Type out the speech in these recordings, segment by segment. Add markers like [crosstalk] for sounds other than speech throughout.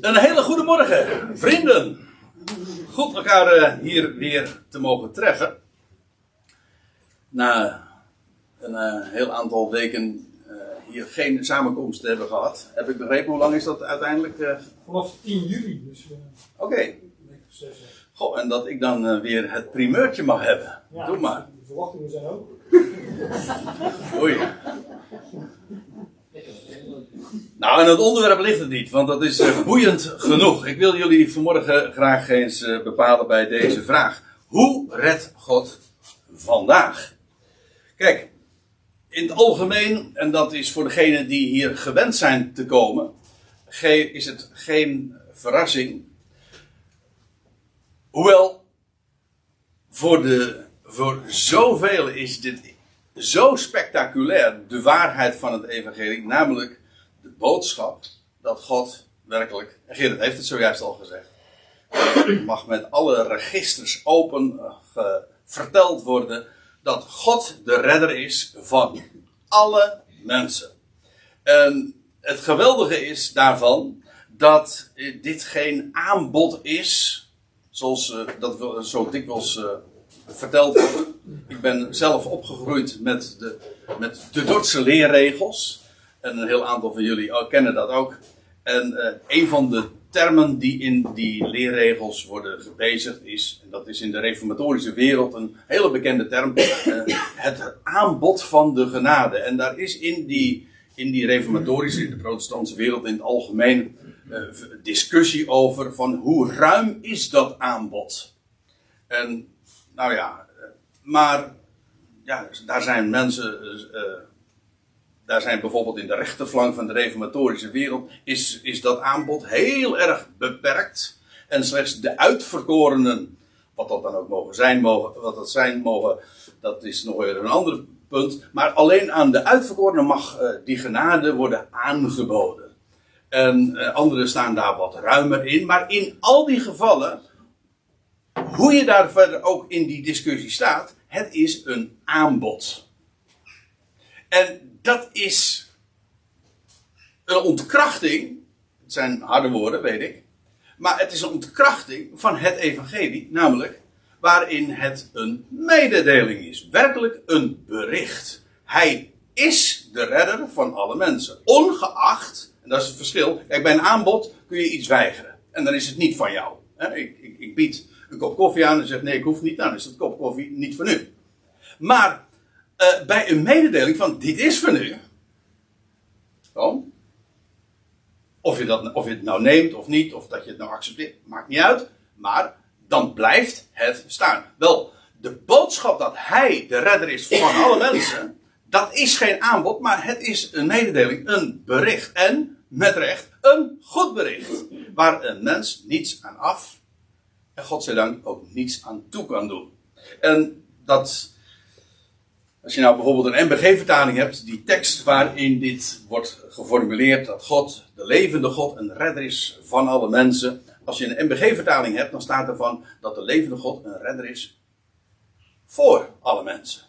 Een hele goede morgen, vrienden. Goed elkaar eh, hier weer te mogen treffen. Na een eh, heel aantal weken eh, hier geen samenkomst te hebben gehad. Heb ik begrepen, hoe lang is dat uiteindelijk? Vanaf 10 juli, dus Oké. Goh, en dat ik dan weer het primeurtje mag hebben. Ja, Doe maar. De verwachtingen zijn ook. [laughs] Oei. Nou, en het onderwerp ligt het niet, want dat is eh, boeiend genoeg. Ik wil jullie vanmorgen graag eens eh, bepalen bij deze vraag. Hoe redt God vandaag? Kijk, in het algemeen, en dat is voor degenen die hier gewend zijn te komen, is het geen verrassing. Hoewel, voor, de, voor zoveel is dit zo spectaculair, de waarheid van het evangelie, namelijk de boodschap dat God werkelijk, en Gerrit heeft het zojuist al gezegd, mag met alle registers open eh, verteld worden dat God de redder is van alle mensen. En het geweldige is daarvan dat eh, dit geen aanbod is, zoals eh, dat wel- zo dikwijls eh, verteld. Ik ben zelf opgegroeid met de, met de Dordtse leerregels. En een heel aantal van jullie kennen dat ook. En eh, een van de termen die in die leerregels worden gebezigd is, en dat is in de reformatorische wereld een hele bekende term, eh, het aanbod van de genade. En daar is in die, in die reformatorische, in de protestantse wereld in het algemeen, eh, discussie over van hoe ruim is dat aanbod. En nou ja, eh, maar ja, daar zijn mensen, eh, eh, daar zijn bijvoorbeeld in de rechterflank van de reformatorische wereld, is, is dat aanbod heel erg beperkt. En slechts de uitverkorenen, wat dat dan ook mogen zijn, mogen, wat dat zijn mogen, dat is nog weer een ander punt. Maar alleen aan de uitverkorenen mag die genade worden aangeboden. En anderen staan daar wat ruimer in. Maar in al die gevallen hoe je daar verder ook in die discussie staat, het is een aanbod. En dat is een ontkrachting. Het zijn harde woorden, weet ik. Maar het is een ontkrachting van het evangelie, namelijk waarin het een mededeling is. Werkelijk een bericht. Hij is de redder van alle mensen. Ongeacht, en dat is het verschil. Kijk, bij een aanbod kun je iets weigeren. En dan is het niet van jou. Ik, ik, ik bied een kop koffie aan en zeg nee, ik hoef niet. Nou, dan is dat kop koffie niet voor nu. Maar eh, bij een mededeling van dit is voor nu. Gewoon. Of je, dat, of je het nou neemt of niet, of dat je het nou accepteert, maakt niet uit. Maar dan blijft het staan. Wel, de boodschap dat hij de redder is van alle [laughs] mensen, dat is geen aanbod, maar het is een mededeling, een bericht. En, met recht, een goed bericht. Waar een mens niets aan af en godzijdank ook niets aan toe kan doen. En dat, als je nou bijvoorbeeld een MBG-vertaling hebt, die tekst waarin dit wordt geformuleerd, dat God, de levende God, een redder is van alle mensen. Als je een MBG-vertaling hebt, dan staat ervan dat de levende God een redder is voor alle mensen.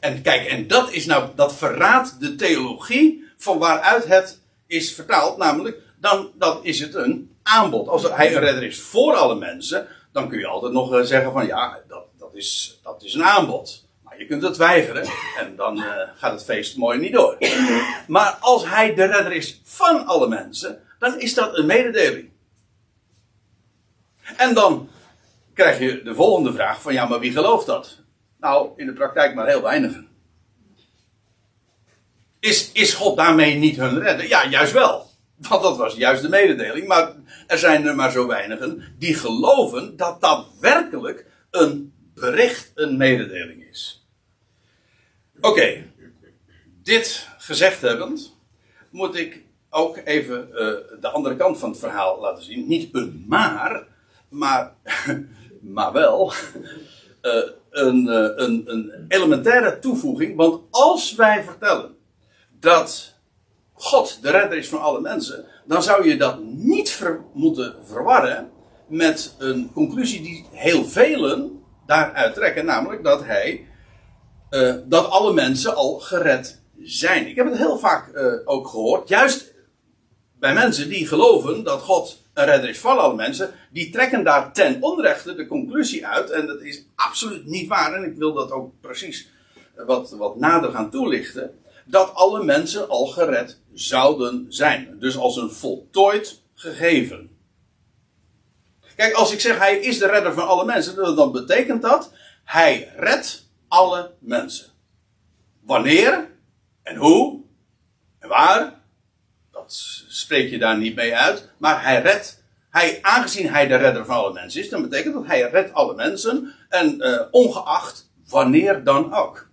En kijk, en dat is nou, dat verraadt de theologie van waaruit het is vertaald, namelijk, dan, dan is het een aanbod. Als hij een redder is voor alle mensen, dan kun je altijd nog eh, zeggen van ja, dat, dat, is, dat is een aanbod. Maar je kunt het weigeren en dan eh, gaat het feest mooi niet door. Maar als hij de redder is van alle mensen, dan is dat een mededeling. En dan krijg je de volgende vraag van ja, maar wie gelooft dat? Nou, in de praktijk maar heel weinigen. Is, is God daarmee niet hun redder? Ja, juist wel. [laughs] Want dat was juist de mededeling. Maar er zijn er maar zo weinigen die geloven dat dat werkelijk een bericht, een mededeling is. Oké, dit gezegd hebbend, moet ik ook even eh, de andere kant van het verhaal laten zien. Niet een maar, maar, [laughs] maar wel [laughs] eh, een, eh, een, een elementaire toevoeging. Want als wij vertellen dat God de redder is van alle mensen, dan zou je dat niet moeten verwarren met een conclusie die heel velen daaruit trekken, namelijk dat hij, eh, dat alle mensen al gered zijn. Ik heb het heel vaak eh, ook gehoord, juist bij mensen die geloven dat God een redder is van alle mensen, die trekken daar ten onrechte de conclusie uit, en dat is absoluut niet waar, en ik wil dat ook precies wat, wat nader gaan toelichten, dat alle mensen al gered zouden zijn. Dus als een voltooid gegeven. Kijk, als ik zeg hij is de redder van alle mensen, dan betekent dat hij redt alle mensen. Wanneer en hoe en waar, dat spreek je daar niet mee uit, maar hij redt. Hij, aangezien hij de redder van alle mensen is, dan betekent dat hij redt alle mensen en uh, ongeacht wanneer dan ook.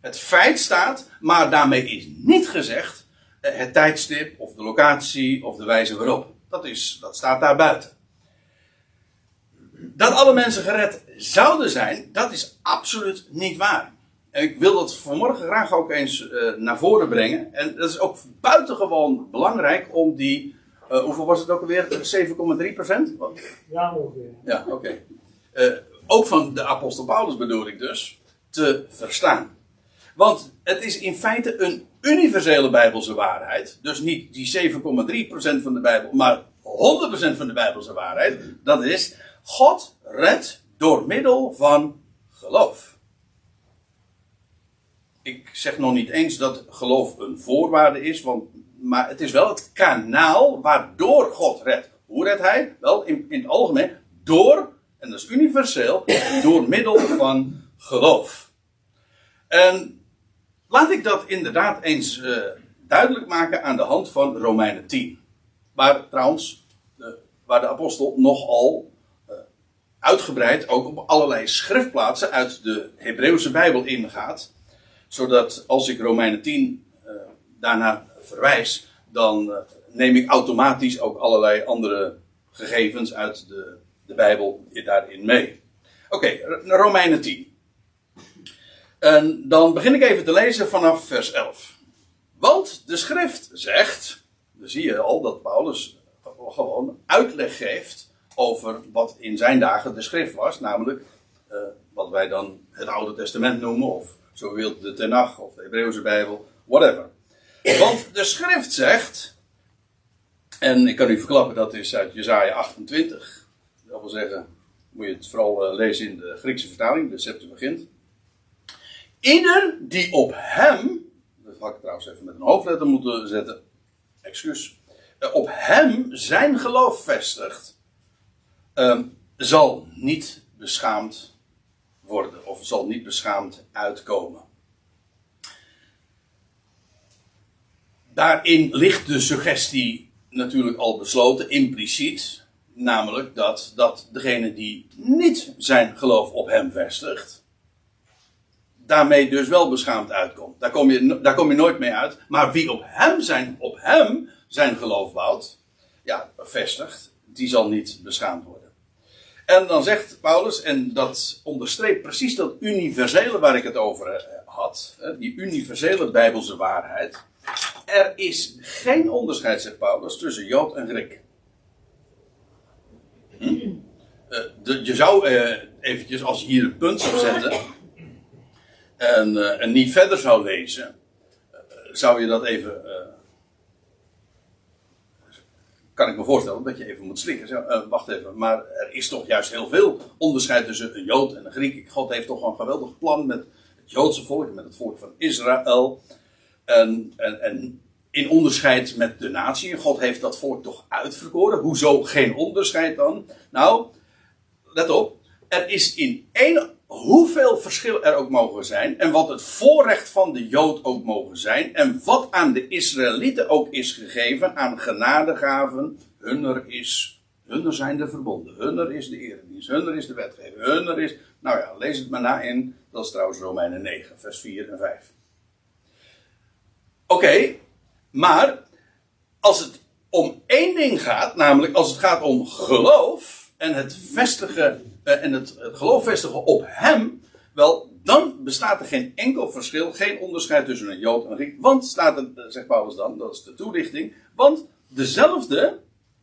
Het feit staat, maar daarmee is niet gezegd het tijdstip of de locatie of de wijze waarop. Dat, is, dat staat daar buiten. Dat alle mensen gered zouden zijn, dat is absoluut niet waar. En ik wil dat vanmorgen graag ook eens uh, naar voren brengen. En dat is ook buitengewoon belangrijk om die. Uh, hoeveel was het ook alweer? 7,3 procent? Ja, ongeveer. Ja, oké. Okay. Uh, ook van de apostel Paulus bedoel ik dus. Te verstaan. Want het is in feite een universele Bijbelse waarheid. Dus niet die 7,3% van de Bijbel, maar 100% van de Bijbelse waarheid. Dat is, God redt door middel van geloof. Ik zeg nog niet eens dat geloof een voorwaarde is, want, maar het is wel het kanaal waardoor God redt. Hoe redt hij? Wel, in, in het algemeen, door, en dat is universeel, door middel van geloof. En laat ik dat inderdaad eens uh, duidelijk maken aan de hand van Romeinen 10. Waar trouwens, uh, waar de apostel nogal uh, uitgebreid ook op allerlei schriftplaatsen uit de Hebreeuwse Bijbel ingaat zodat als ik Romeinen 10 uh, daarna verwijs, dan neem ik automatisch ook allerlei andere gegevens uit de, de Bijbel daarin mee. Oké, Romeinen 10. En dan begin ik even te lezen vanaf vers 11. Want de schrift zegt, dan zie je al dat Paulus gewoon uitleg geeft over wat in zijn dagen de schrift was, namelijk uh, wat wij dan het Oude Testament noemen, of zo wilt de Tenach of de Hebreeuwse Bijbel, whatever. Want de schrift zegt, en ik kan u verklappen dat is uit Jezaja 28. Dat wil zeggen, moet je het vooral uh, lezen in de Griekse vertaling, de Septuagint. Ieder die op hem, dat had ik trouwens even met een hoofdletter moeten zetten, excuus, uh, op hem zijn geloof vestigt, uh, zal niet beschaamd worden of zal niet beschaamd uitkomen. Daarin ligt de suggestie natuurlijk al besloten, impliciet. Namelijk dat, dat degene die niet zijn geloof op hem vestigt, daarmee dus wel beschaamd uitkomt. Daar kom je, daar kom je nooit mee uit. Maar wie op hem zijn, op hem zijn geloof bouwt, ja, vestigt, die zal niet beschaamd worden. En dan zegt Paulus, en dat onderstreept precies dat universele waar ik het over eh, had, die universele Bijbelse waarheid. Er is geen onderscheid, zegt Paulus, tussen Jood en Griek. Hm? Eh, je zou uh, eventjes, als hier een punt zou zetten en, uh, en niet verder zou lezen, zou je dat even kan ik me voorstellen dat je even moet slikken. Wacht even, maar er is toch juist heel veel onderscheid tussen een Jood en een Griek. God heeft toch een geweldig plan met het Joodse volk, met het volk van Israël. En, en, en in onderscheid met de natie. God heeft dat volk toch uitverkoren. Hoezo geen onderscheid dan? Nou, let op. Er is in één, hoeveel verschil er ook mogen zijn. En wat het voorrecht van de Jood ook mogen zijn. En wat aan de Israëlieten ook is gegeven. Aan genadegaven. Hunner is, hunner zijn de verbonden. Hunner is de eredienst. Hunner is de wetgeving. Hunner is, nou ja, lees het maar na in. Dat is trouwens Romeinen 9, vers 4 en 5. Oké, maar als het om één ding gaat, namelijk als het gaat om geloof en het vestigen en het, geloof vestigen op hem, wel, dan bestaat er geen enkel verschil, geen onderscheid tussen een Jood en een Griek. Want, staat er, zegt Paulus dan, dat is de toelichting, want dezelfde,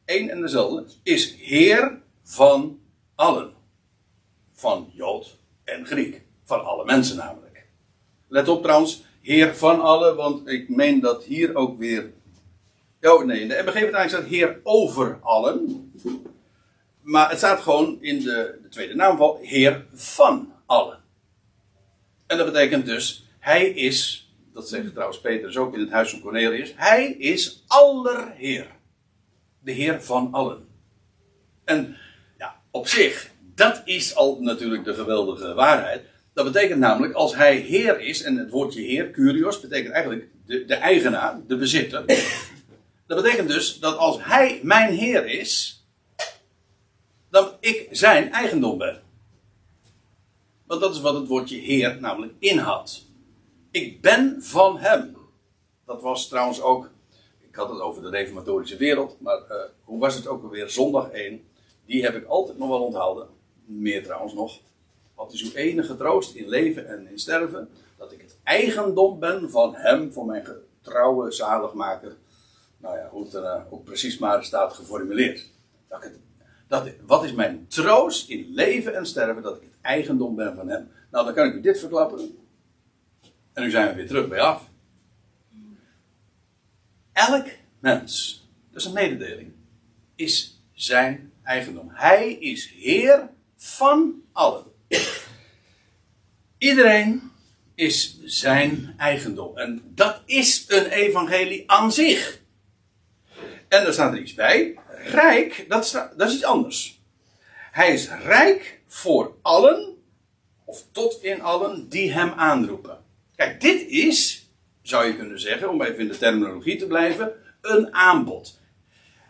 één en dezelfde, is Heer van allen. Van Jood en Griek. Van alle mensen namelijk. Let op trouwens, Heer van allen, want ik meen dat hier ook weer Oh nee, in de MBG-vertaling staat Heer over allen. Maar het staat gewoon in de, de tweede naamval Heer van allen. En dat betekent dus, Hij is, dat zegt trouwens Petrus ook in het huis van Cornelius, Hij is allerheer. De Heer van allen. En ja, op zich, dat is al natuurlijk de geweldige waarheid. Dat betekent namelijk, als hij Heer is, en het woordje Heer, Curios, betekent eigenlijk de, de eigenaar, de bezitter. Dat betekent dus dat als hij mijn Heer is, dan ik zijn eigendom ben. Want dat is wat het woordje Heer namelijk inhoudt. Ik ben van hem. Dat was trouwens ook, ik had het over de reformatorische wereld, maar uh, hoe was het ook alweer? Zondag 1. Die heb ik altijd nog wel onthouden. Meer trouwens nog. Wat is uw enige troost in leven en in sterven? Dat ik het eigendom ben van hem, voor mijn getrouwe zaligmaker. Nou ja, hoe het er uh, ook precies maar staat geformuleerd. Dat het, dat, wat is mijn troost in leven en sterven? Dat ik het eigendom ben van hem. Nou, dan kan ik u dit verklappen. En nu zijn we weer terug bij af. Elk mens, dat is een mededeling, is zijn eigendom. Hij is Heer van allen. Iedereen is zijn eigendom. En dat is een evangelie aan zich. En er staat er iets bij. Rijk, dat is, dat is iets anders. Hij is rijk voor allen, of tot in allen, die hem aanroepen. Kijk, dit is, zou je kunnen zeggen, om even in de terminologie te blijven, een aanbod.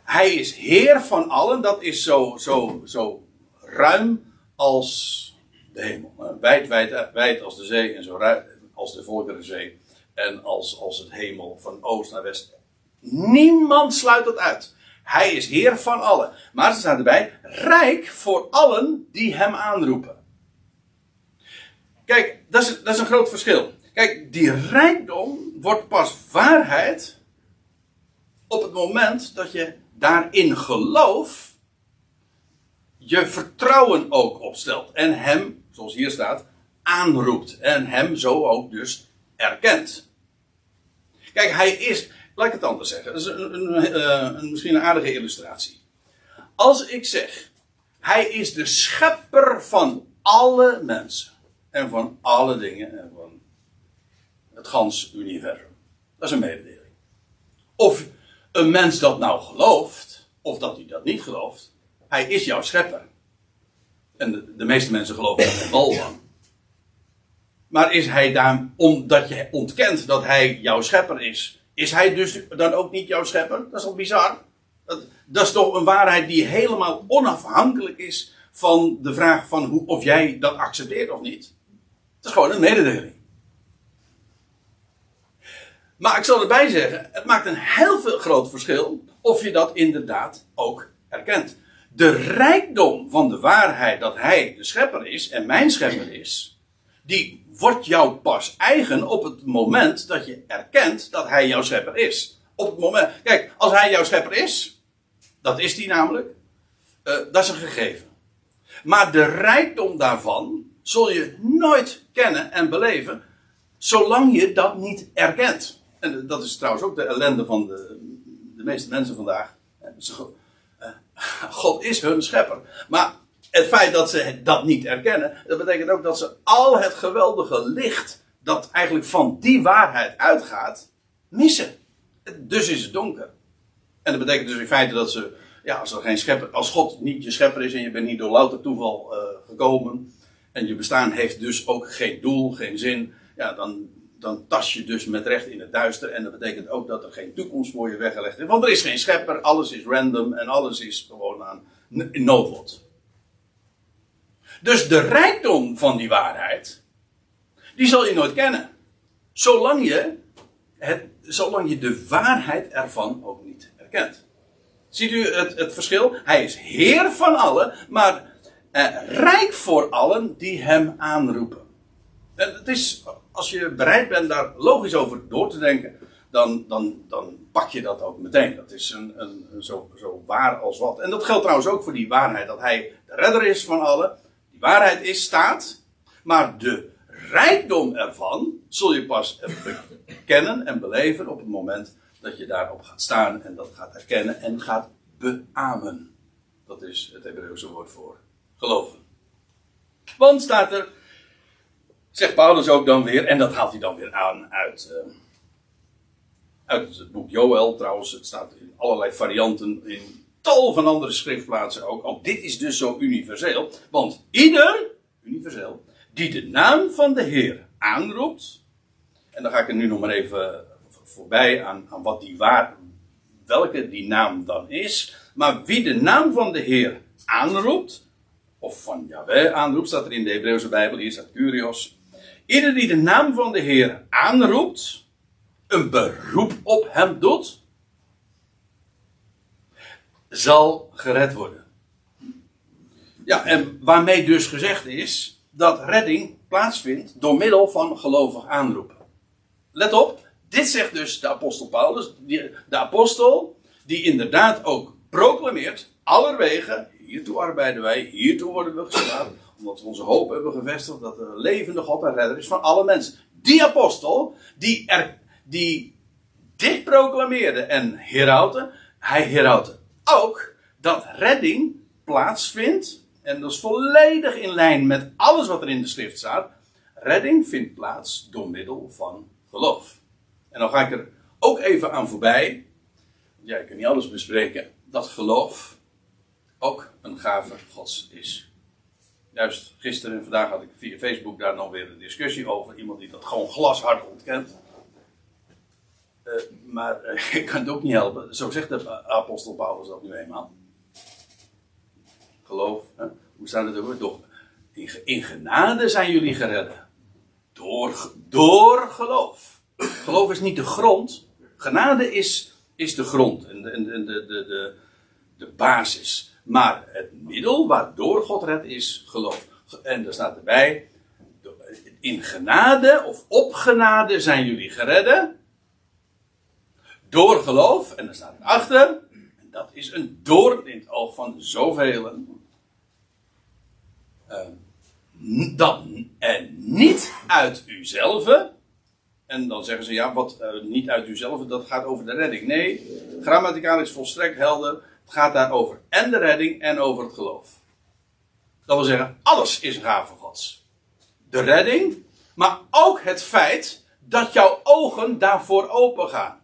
Hij is Heer van allen, dat is zo, zo, zo ruim als de hemel. Wijd, wijd, wijd als de zee en zo ruim als de Volkerenzee. En als, als het hemel van oost naar west. Niemand sluit dat uit. Hij is Heer van allen. Maar er staat erbij, rijk voor allen die hem aanroepen. Kijk, dat is, dat is een groot verschil. Kijk, die rijkdom wordt pas waarheid op het moment dat je daarin geloof je vertrouwen ook opstelt. En hem, zoals hier staat, aanroept. En hem zo ook dus erkent. Kijk, hij is, laat ik het anders zeggen. Dat is een, een, een, misschien een aardige illustratie. Als ik zeg, hij is de schepper van alle mensen. En van alle dingen. En van het gans universum. Dat is een mededeling. Of een mens dat nou gelooft, of dat hij dat niet gelooft, hij is jouw schepper. En de, meeste mensen geloven geen bal van. Maar is hij daar, omdat je ontkent dat hij jouw schepper is, is hij dus dan ook niet jouw schepper? Dat is toch bizar? Dat, dat is toch een waarheid die helemaal onafhankelijk is van de vraag van hoe, of jij dat accepteert of niet. Het is gewoon een mededeling. Maar ik zal erbij zeggen, het maakt een heel veel groot verschil of je dat inderdaad ook erkent. De rijkdom van de waarheid dat hij de schepper is en mijn schepper is, die wordt jou pas eigen op het moment dat je erkent dat hij jouw schepper is. Op het moment, kijk, als hij jouw schepper is, dat is hij namelijk, uh, dat is een gegeven. Maar de rijkdom daarvan zul je nooit kennen en beleven, zolang je dat niet erkent. En dat is trouwens ook de ellende van de, de meeste mensen vandaag. Ze, uh, [laughs] God is hun schepper. Maar het feit dat ze dat niet erkennen, dat betekent ook dat ze al het geweldige licht dat eigenlijk van die waarheid uitgaat, missen. Dus is het donker. En dat betekent dus in feite dat ze, ja, als er geen schepper, als God niet je schepper is en je bent niet door louter toeval uh, gekomen, en je bestaan heeft dus ook geen doel, geen zin, ja, dan, dan tas je dus met recht in het duister. En dat betekent ook dat er geen toekomst voor je weggelegd is. Want er is geen schepper, alles is random en alles is gewoon aan noodlot. Dus de rijkdom van die waarheid, die zal je nooit kennen. Zolang je, het, zolang je de waarheid ervan ook niet erkent. Ziet u het, het verschil? Hij is heer van allen, maar eh, rijk voor allen die hem aanroepen. En het is, als je bereid bent daar logisch over door te denken, dan, dan, dan pak je dat ook meteen. Dat is een, een zo, zo waar als wat. En dat geldt trouwens ook voor die waarheid dat hij de redder is van allen waarheid is, staat. Maar de rijkdom ervan zul je pas kennen en beleven op het moment dat je daarop gaat staan en dat gaat erkennen en gaat beamen. Dat is het Hebreeuwse woord voor geloven. Want staat er, zegt Paulus ook dan weer, en dat haalt hij dan weer aan uit, uh, uit het boek Joel trouwens. Het staat in allerlei varianten in tal van andere schriftplaatsen ook. Ook dit is dus zo universeel. Want ieder, universeel, die de naam van de Heer aanroept. En dan ga ik er nu nog maar even voorbij aan, aan wat die waar, welke die naam dan is. Maar wie de naam van de Heer aanroept, of van Yahweh aanroept, staat er in de Hebreeuwse Bijbel, hier staat Curios. Ieder die de naam van de Heer aanroept, een beroep op hem doet, zal gered worden. Ja, en waarmee dus gezegd is dat redding plaatsvindt door middel van gelovig aanroepen. Let op, dit zegt dus de apostel Paulus, de apostel die inderdaad ook proclameert, allerwege, hiertoe arbeiden wij, hiertoe worden we geslagen, omdat we onze hoop hebben gevestigd dat de levende God en redder is van alle mensen. Die apostel, die, er, die dit proclameerde en herhoude, hij herhoude ook dat redding plaatsvindt, en dat is volledig in lijn met alles wat er in de schrift staat, redding vindt plaats door middel van geloof. En dan ga ik er ook even aan voorbij, ja, ik kan niet alles bespreken, dat geloof ook een gave gods is. Juist gisteren en vandaag had ik via Facebook daar nog weer een discussie over. Iemand die dat gewoon glashard ontkent. Uh, maar uh, [laughs] ik kan het ook niet helpen. Zo zegt de apostel Paulus dat nu eenmaal. Geloof. Hè? Hoe staat het ook? Door, in, in genade zijn jullie geredden. Door, door geloof. Geloof is niet de grond. Genade is, is de grond en de, de, de, de, de basis. Maar het middel waardoor God redt is geloof. En er staat erbij: in genade of op genade zijn jullie geredden. Door geloof. En er staat erachter. En dat is een doorn in het oog van zoveel. Uh, dat en niet uit uzelf. En dan zeggen ze, ja, wat uh, niet uit uzelf, dat gaat over de redding. Nee, grammaticaal is volstrekt helder. Het gaat daar over en de redding en over het geloof. Dat wil zeggen, alles is een gave gods. De redding, maar ook het feit dat jouw ogen daarvoor open gaan.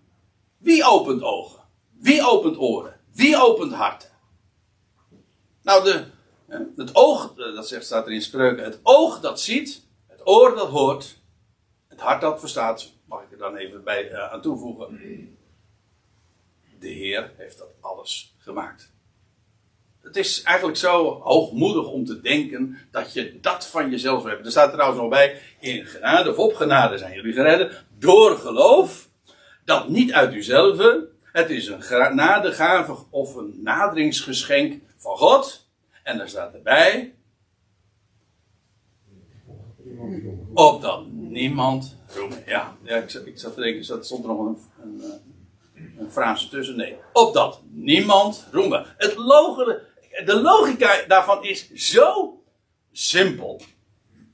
Wie opent ogen? Wie opent oren? Wie opent harten? Nou, de, het oog, dat zegt, staat er in spreuken, het oog dat ziet, het oor dat hoort, het hart dat verstaat, mag ik er dan even bij uh, aan toevoegen. De Heer heeft dat alles gemaakt. Het is eigenlijk zo hoogmoedig om te denken dat je dat van jezelf hebt. Er staat trouwens nog bij, in genade of op genade zijn jullie geredden, door geloof, dat niet uit uzelf. Het is een genadegave of een naderingsgeschenk van God. En daar staat erbij, opdat niemand roemen. Ja, ja ik, ik zat te denken, er stond er nog een, een, een frase tussen. Nee, opdat niemand roemen. Het logische, de logica daarvan is zo simpel.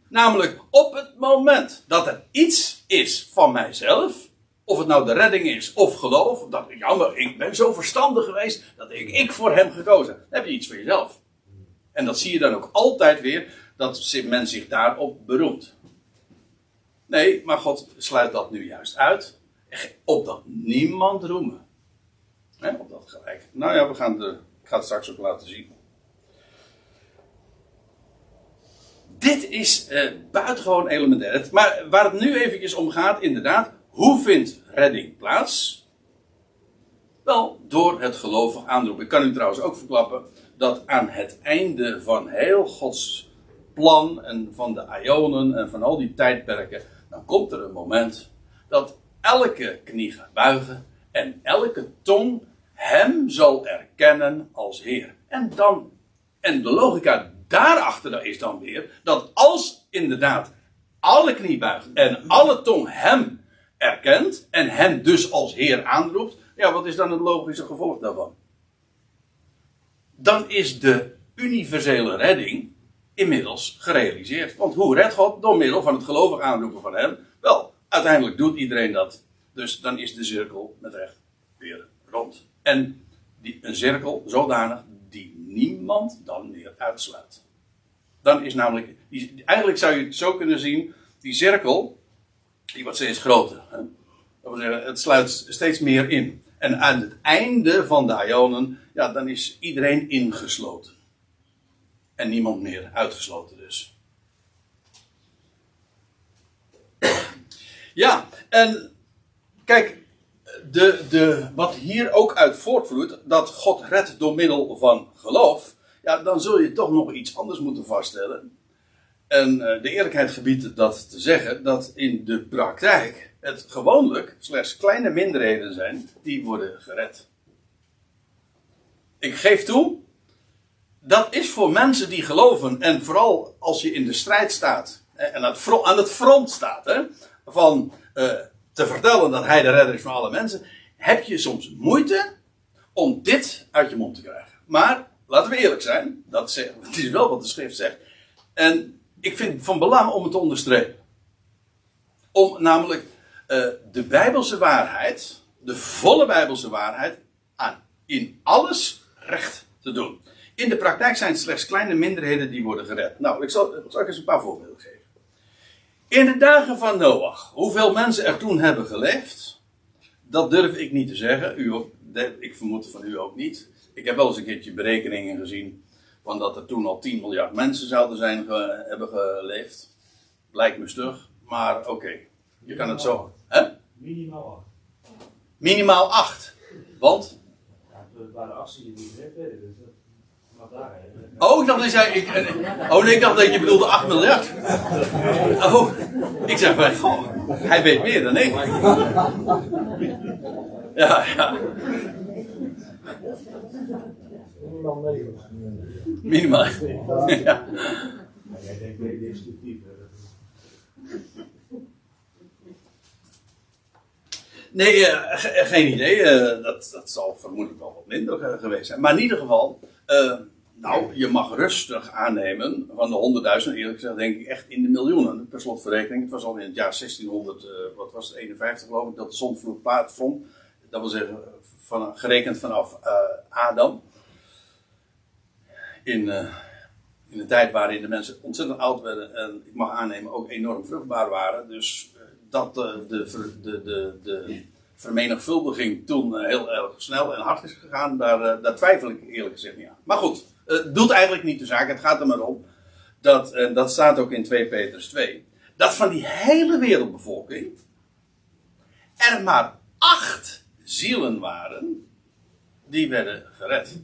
Namelijk, op het moment dat er iets is van mijzelf, of het nou de redding is of geloof, dat jammer, ik ben zo verstandig geweest dat ik, ik voor hem gekozen heb. Heb je iets voor jezelf. En dat zie je dan ook altijd weer, dat men zich daarop beroemt. Nee, maar God sluit dat nu juist uit. Opdat niemand roemen. He, op dat gelijk. Nou ja, we gaan de, ik ga het straks ook laten zien. Dit is eh, buitengewoon elementair. Maar waar het nu eventjes om gaat, inderdaad, hoe vindt redding plaats? Wel, door het gelovig aanroepen. Ik kan u trouwens ook verklappen dat aan het einde van heel Gods plan en van de Ionen en van al die tijdperken dan komt er een moment dat elke knie gaat buigen en elke tong hem zal erkennen als Heer. En dan, en de logica daarachter is dan weer dat als inderdaad alle knie buigt en alle tong hem erkent en hem dus als Heer aanroept, ja, wat is dan het logische gevolg daarvan? Dan is de universele redding inmiddels gerealiseerd. Want hoe redt God? Door middel van het gelovig aanroepen van hem. Wel, uiteindelijk doet iedereen dat. Dus dan is de cirkel met recht weer rond. En die, een cirkel zodanig die niemand dan meer uitsluit. Dan is namelijk, eigenlijk zou je het zo kunnen zien, die cirkel, die wordt steeds groter. Hè? Dat wil zeggen, het sluit steeds meer in. En aan het einde van de Ionen, ja, dan is iedereen ingesloten. En niemand meer uitgesloten dus. Ja, en kijk, de, de, wat hier ook uit voortvloeit, dat God redt door middel van geloof, ja, dan zul je toch nog iets anders moeten vaststellen. En uh, de eerlijkheid gebiedt dat te zeggen, dat in de praktijk het gewoonlijk slechts kleine minderheden zijn die worden gered. Ik geef toe, dat is voor mensen die geloven, en vooral als je in de strijd staat, en aan het front staat, hè, van uh, te vertellen dat hij de redder is van alle mensen, heb je soms moeite om dit uit je mond te krijgen. Maar, laten we eerlijk zijn, dat [laughs] het is wel wat de schrift zegt. En ik vind van belang om het te onderstrepen. Om namelijk uh, de Bijbelse waarheid, de volle Bijbelse waarheid, aan, in alles recht te doen. In de praktijk zijn het slechts kleine minderheden die worden gered. Nou, ik zal, zal eens een paar voorbeelden geven. In de dagen van Noach, hoeveel mensen er toen hebben geleefd, dat durf ik niet te zeggen. U ik vermoed van u ook niet. Ik heb wel eens een keertje berekeningen gezien van dat er toen al 10 miljard mensen zouden zijn hebben geleefd. Lijkt me stug, maar oké. Je kan het zo. Hè? Minimaal 8. Minimaal 8. Want? Ja, het waren acties die niet werden, dus. Oh, ik dacht dat jij. Ik, oh nee, ik dacht dat je bedoelde 8 miljard. Oh, ik zeg maar, goh, hij weet meer dan ik. Ja, ja. Minimaal 9. Minimaal. [laughs] Ja. Jij denkt destructief. Nee, uh, ge geen idee. Uh, dat, dat zal vermoedelijk wel wat minder uh, geweest zijn. Maar in ieder geval, nou, je mag rustig aannemen van de 100.000, eerlijk gezegd denk ik echt in de miljoenen. Per slotverrekening, het was al in het jaar 1600, wat was het, 51 geloof ik, dat de zondvloed plaatsvond. Dat wil zeggen, van, gerekend vanaf Adam. In, in een tijd waarin de mensen ontzettend oud werden en ik mag aannemen ook enorm vruchtbaar waren. Dus dat de, de, de, de, de vermenigvuldiging toen heel erg snel en hard is gegaan, daar, daar twijfel ik eerlijk gezegd niet aan. Maar goed, het doet eigenlijk niet de zaak. Het gaat er maar om dat, en dat staat ook in 2 Petrus 2, dat van die hele wereldbevolking er maar acht zielen waren die werden gered.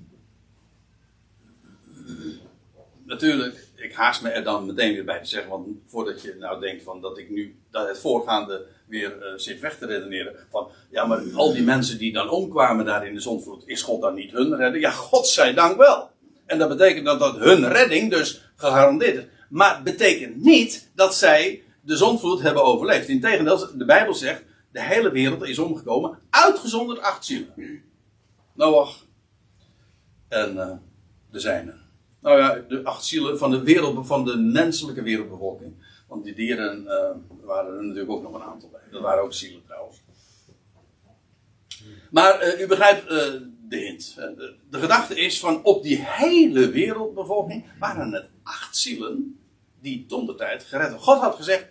Natuurlijk, ik haast me er dan meteen weer bij te zeggen, want voordat je nou denkt van dat ik nu dat het voorgaande weer uh, zit weg te redeneren. Van ja, maar al die mensen die dan omkwamen daar in de zonvloed, is God dan niet hun redder? Ja, God zij dank wel. En dat betekent dat dat hun redding dus gegarandeerd is. Maar betekent niet dat zij de zonvloed hebben overleefd. Integendeel, de Bijbel zegt, de hele wereld is omgekomen, uitgezonderd acht zielen. Noach en uh, de zijnen. Nou ja, de acht zielen van de, wereld, van de menselijke wereldbevolking. Want die dieren uh, waren er natuurlijk ook nog een aantal bij. Dat waren ook zielen trouwens. Maar uh, u begrijpt uh, de hint. De, gedachte is van op die hele wereldbevolking waren het acht zielen die tijd gered werden. God had gezegd,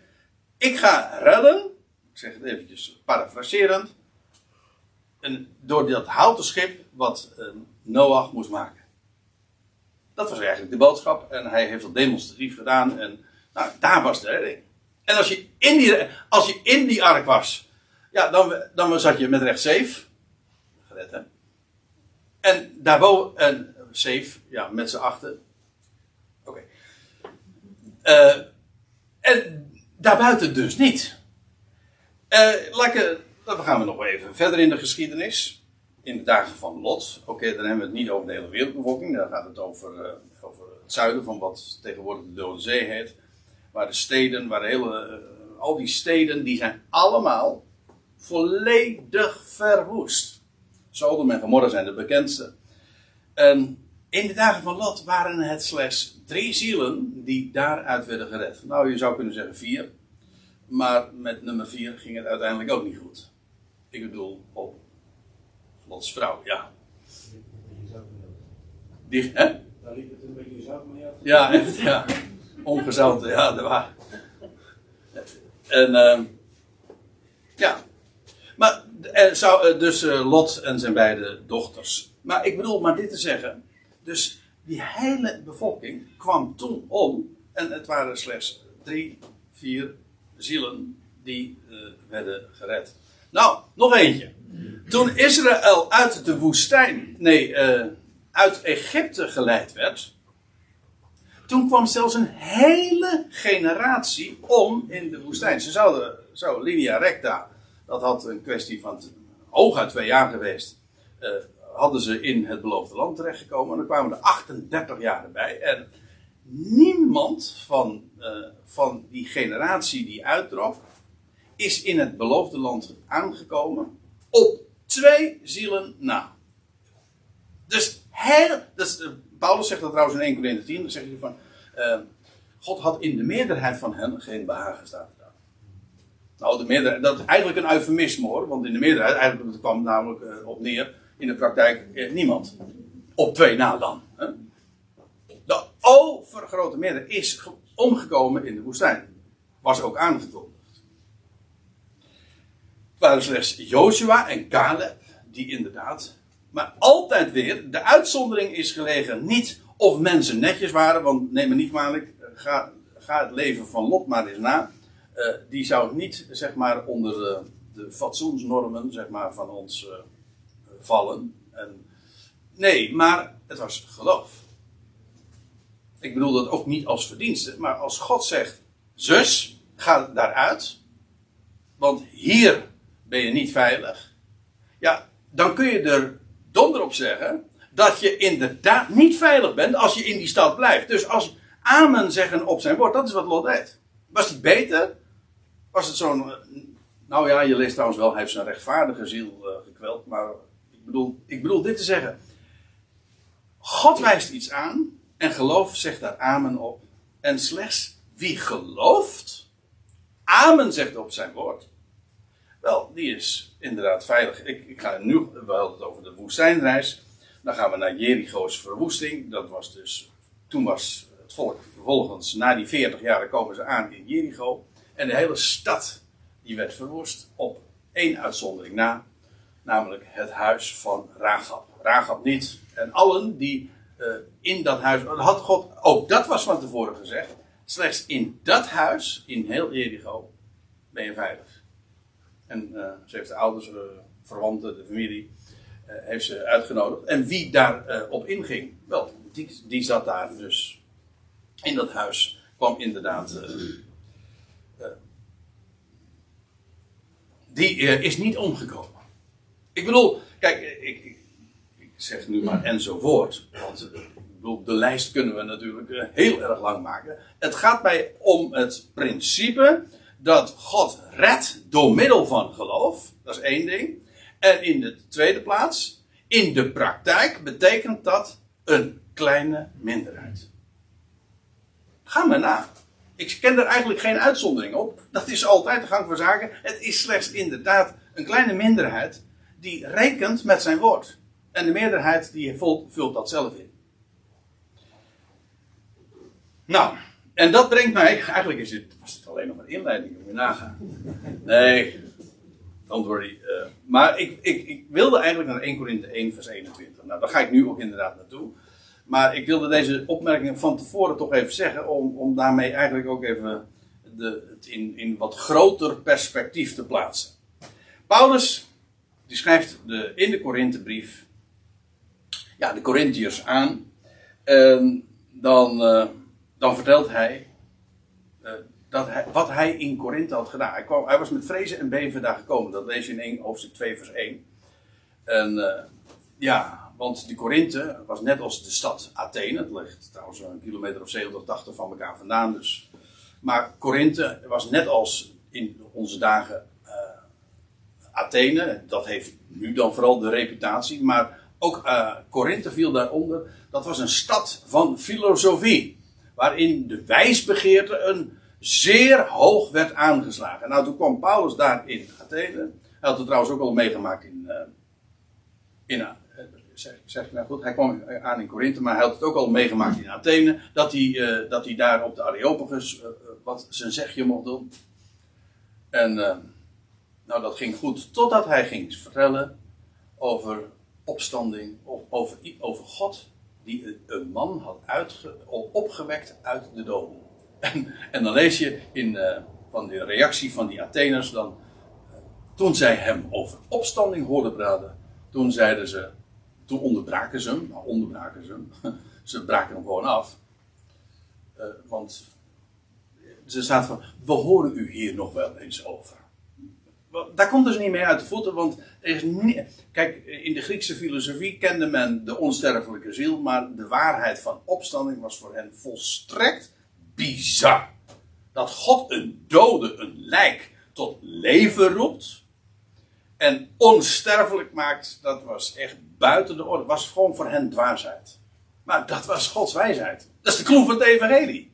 ik ga redden. Ik zeg het eventjes parafraserend. En door dat houten schip wat Noach moest maken. Dat was eigenlijk de boodschap. En hij heeft dat demonstratief gedaan. En nou, daar was de redding. En als je in die, als je in die ark was, ja, dan, dan zat je met recht safe. Gered, hè? En daarboven, en safe, ja, met z'n achten. Oké. Uh, en daarbuiten dus niet. Uh, lekker, dan gaan we nog even verder in de geschiedenis. In de dagen van Lot. Oké, dan hebben we het niet over de hele wereldbevolking. Dan gaat het over, uh, over het zuiden van wat tegenwoordig de Dode Zee heet. Waar de steden, waar hele, uh, al die steden, die zijn allemaal volledig verwoest. Sodom en Gomorra zijn de bekendste. En in de dagen van Lot waren het slechts drie zielen die daaruit werden gered. Nou, je zou kunnen zeggen vier. Maar met nummer vier ging het uiteindelijk ook niet goed. Ik bedoel, op Lots vrouw, ja. Die, hè? Daar liep het een beetje zout mee af. Ja, echt, ja. Ongezouten, ja, dat waar. En, ehm ja. Maar, er zou, eh, dus eh, Lot en zijn beide dochters. Maar ik bedoel maar dit te zeggen. Dus die hele bevolking kwam toen om. En het waren slechts drie, vier zielen die eh, werden gered. Nou, nog eentje. Toen Israël uit de woestijn, nee, eh, uit Egypte geleid werd. Toen kwam zelfs een hele generatie om in de woestijn. Ze zouden, zo, linea recta, dat had een kwestie van hooguit twee jaar geweest. eh, hadden ze in het beloofde land terechtgekomen. En dan kwamen er 38 jaar erbij. En niemand van, eh, van die generatie die uittrok, is in het beloofde land aangekomen. Op twee zielen na. Dus heel, dus, eh, Paulus zegt dat trouwens in 1 Corinthië 10. Dan zegt hij van, eh, God had in de meerderheid van hen geen behagen staat. dan. Nou, de meerderheid, dat is eigenlijk een eufemisme hoor. Want in de meerderheid, eigenlijk het kwam namelijk eh, op neer, in de praktijk niemand. Op twee na dan. Hè? De overgrote meerderheid is ge- omgekomen in de woestijn. Was ook aangekondigd. Waren slechts Joshua en Caleb die inderdaad. Maar altijd weer, de uitzondering is gelegen niet of mensen netjes waren, want neem me niet kwalijk, eh, ga, ga het leven van Lot maar eens na. Eh, die zou niet, zeg maar, onder de, de fatsoensnormen, zeg maar, van ons eh, vallen. En, nee, maar het was geloof. Ik bedoel dat ook niet als verdienste, maar als God zegt: Zus, ga daaruit, want hier ben je niet veilig. Ja, dan kun je er donder op zeggen dat je inderdaad niet veilig bent als je in die stad blijft. Dus als Amen zeggen op zijn woord, dat is wat Lot deed. Was het beter? Was het zo'n. Nou ja, je leest trouwens wel, hij heeft zijn rechtvaardige ziel eh, gekweld. Maar ik bedoel, ik bedoel dit te zeggen. God wijst iets aan en geloof zegt daar amen op. En slechts wie gelooft, amen zegt op zijn woord. Wel, die is inderdaad veilig. Ik, ik ga nu, we hadden het over de woestijnreis. Dan gaan we naar Jericho's verwoesting. Dat was dus, toen was het volk vervolgens, na die 40 jaar komen ze aan in Jericho. En de hele stad, die werd verwoest op één uitzondering na. Namelijk het huis van Rahab. Rahab niet. En allen die eh, in dat huis, had God, ook dat was van tevoren gezegd. Slechts in dat huis, in heel Jericho, ben je veilig. En eh, ze heeft de ouders, eh, verwanten, de familie, eh, heeft ze uitgenodigd. En wie daar eh, op inging, wel, die, die zat daar dus in dat huis. Kwam inderdaad. die is niet omgekomen. Ik bedoel, kijk, ik, ik, zeg nu maar enzovoort. Want bedoel, de lijst kunnen we natuurlijk heel erg lang maken. Het gaat mij om het principe dat God redt door middel van geloof. Dat is één ding. En in de tweede plaats, in de praktijk betekent dat een kleine minderheid. Ga maar na. Ik ken er eigenlijk geen uitzondering op. Dat is altijd de gang van zaken. Het is slechts inderdaad een kleine minderheid die rekent met zijn woord. En de meerderheid die vult, vult dat zelf in. Nou, en dat brengt mij. Eigenlijk is dit, alleen nog een inleiding, moet je nagaan. Nee, don't worry. eh, maar ik, ik, ik wilde eigenlijk naar 1 Korinthe 1, vers 21. Nou, daar ga ik nu ook inderdaad naartoe. Maar ik wilde deze opmerking van tevoren toch even zeggen, om, om daarmee eigenlijk ook even de, het in, in wat groter perspectief te plaatsen. Paulus, die schrijft de, in de Korinthebrief, ja, de Corinthiërs aan. En dan, eh, dan vertelt hij, dat wat hij in Korinthe had gedaan. Hij, kwam, hij was met vrezen en beven daar gekomen. Dat lees je in 1, hoofdstuk 2, vers 1. En eh, ja, want die Korinthe was net als de stad Athene. Het ligt trouwens een kilometer of 70, 80 van elkaar vandaan. Dus. Maar Korinthe was net als in onze dagen eh, Athene. Dat heeft nu dan vooral de reputatie. Maar ook eh Korinthe viel daaronder. Dat was een stad van filosofie. Waarin de wijsbegeerte een zeer hoog werd aangeslagen. Nou, toen kwam Paulus daar in Athene. Hij had het trouwens ook al meegemaakt in, eh, in, zeg, zeg ik nou goed, hij kwam aan in Korinthe, maar hij had het ook al meegemaakt in Athene, dat hij, eh, dat hij daar op de Areopagus eh, eh, wat zijn zegje mocht doen. En nou, dat ging goed, totdat hij ging vertellen over opstanding, of over, over God, die een man had opgewekt uit de doden. En, dan lees je in, van de reactie van die Atheners dan, toen zij hem over opstanding hoorden praten, toen zeiden ze, toen onderbraken ze hem. Nou, onderbraken ze hem. [laughs] ze braken hem gewoon af. Uh, want ze staat van, we horen u hier nog wel eens over. Daar komt dus niet mee uit de voeten, want er kijk, in de Griekse filosofie kende men de onsterfelijke ziel, maar de waarheid van opstanding was voor hen volstrekt bizar. Dat God een dode, een lijk, tot leven roept en onsterfelijk maakt, dat was echt buiten de orde. was gewoon voor hen dwaasheid. Maar dat was Gods wijsheid. Dat is de kloe van het evangelie.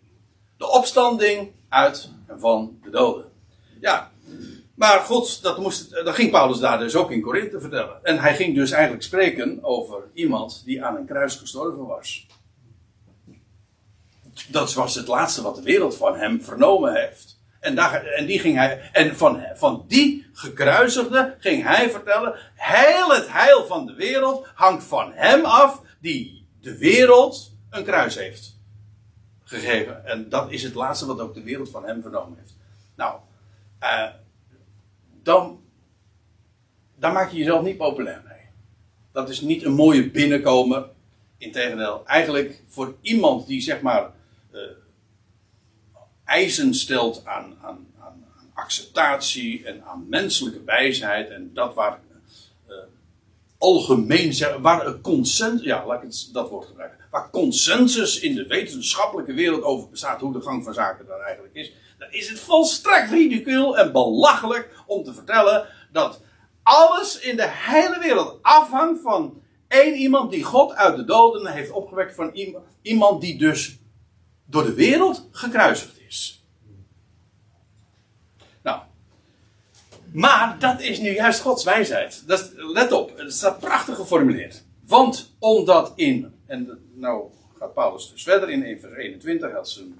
De opstanding uit en van de doden. Ja, maar God, dat, moest, dat ging Paulus daar dus ook in Korinthe vertellen. En hij ging dus eigenlijk spreken over iemand die aan een kruis gestorven was. Dat was het laatste wat de wereld van hem vernomen heeft. En, daar, en, die ging hij, en van, van die gekruisigde ging hij vertellen: heel het heil van de wereld hangt van hem af, die de wereld een kruis heeft gegeven. En dat is het laatste wat ook de wereld van hem vernomen heeft. Nou, uh, dan, daar maak je jezelf niet populair mee. Dat is niet een mooie binnenkomer. Integendeel, eigenlijk voor iemand die zeg maar. Eisen stelt aan, aan, aan, acceptatie en aan menselijke wijsheid. En dat waar uh, algemeen, waar een consensus, ja, laat ik dat woord gebruiken. Waar consensus in de wetenschappelijke wereld over bestaat hoe de gang van zaken dan eigenlijk is. Dan is het volstrekt ridicuul en belachelijk om te vertellen dat alles in de hele wereld afhangt van één iemand die God uit de doden heeft opgewekt. Van iemand die dus door de wereld gekruisigd nou. Maar dat is nu juist Gods wijsheid. Dat let op, het staat prachtig geformuleerd. Want omdat in, en nou gaat Paulus dus verder in vers 21, had ze,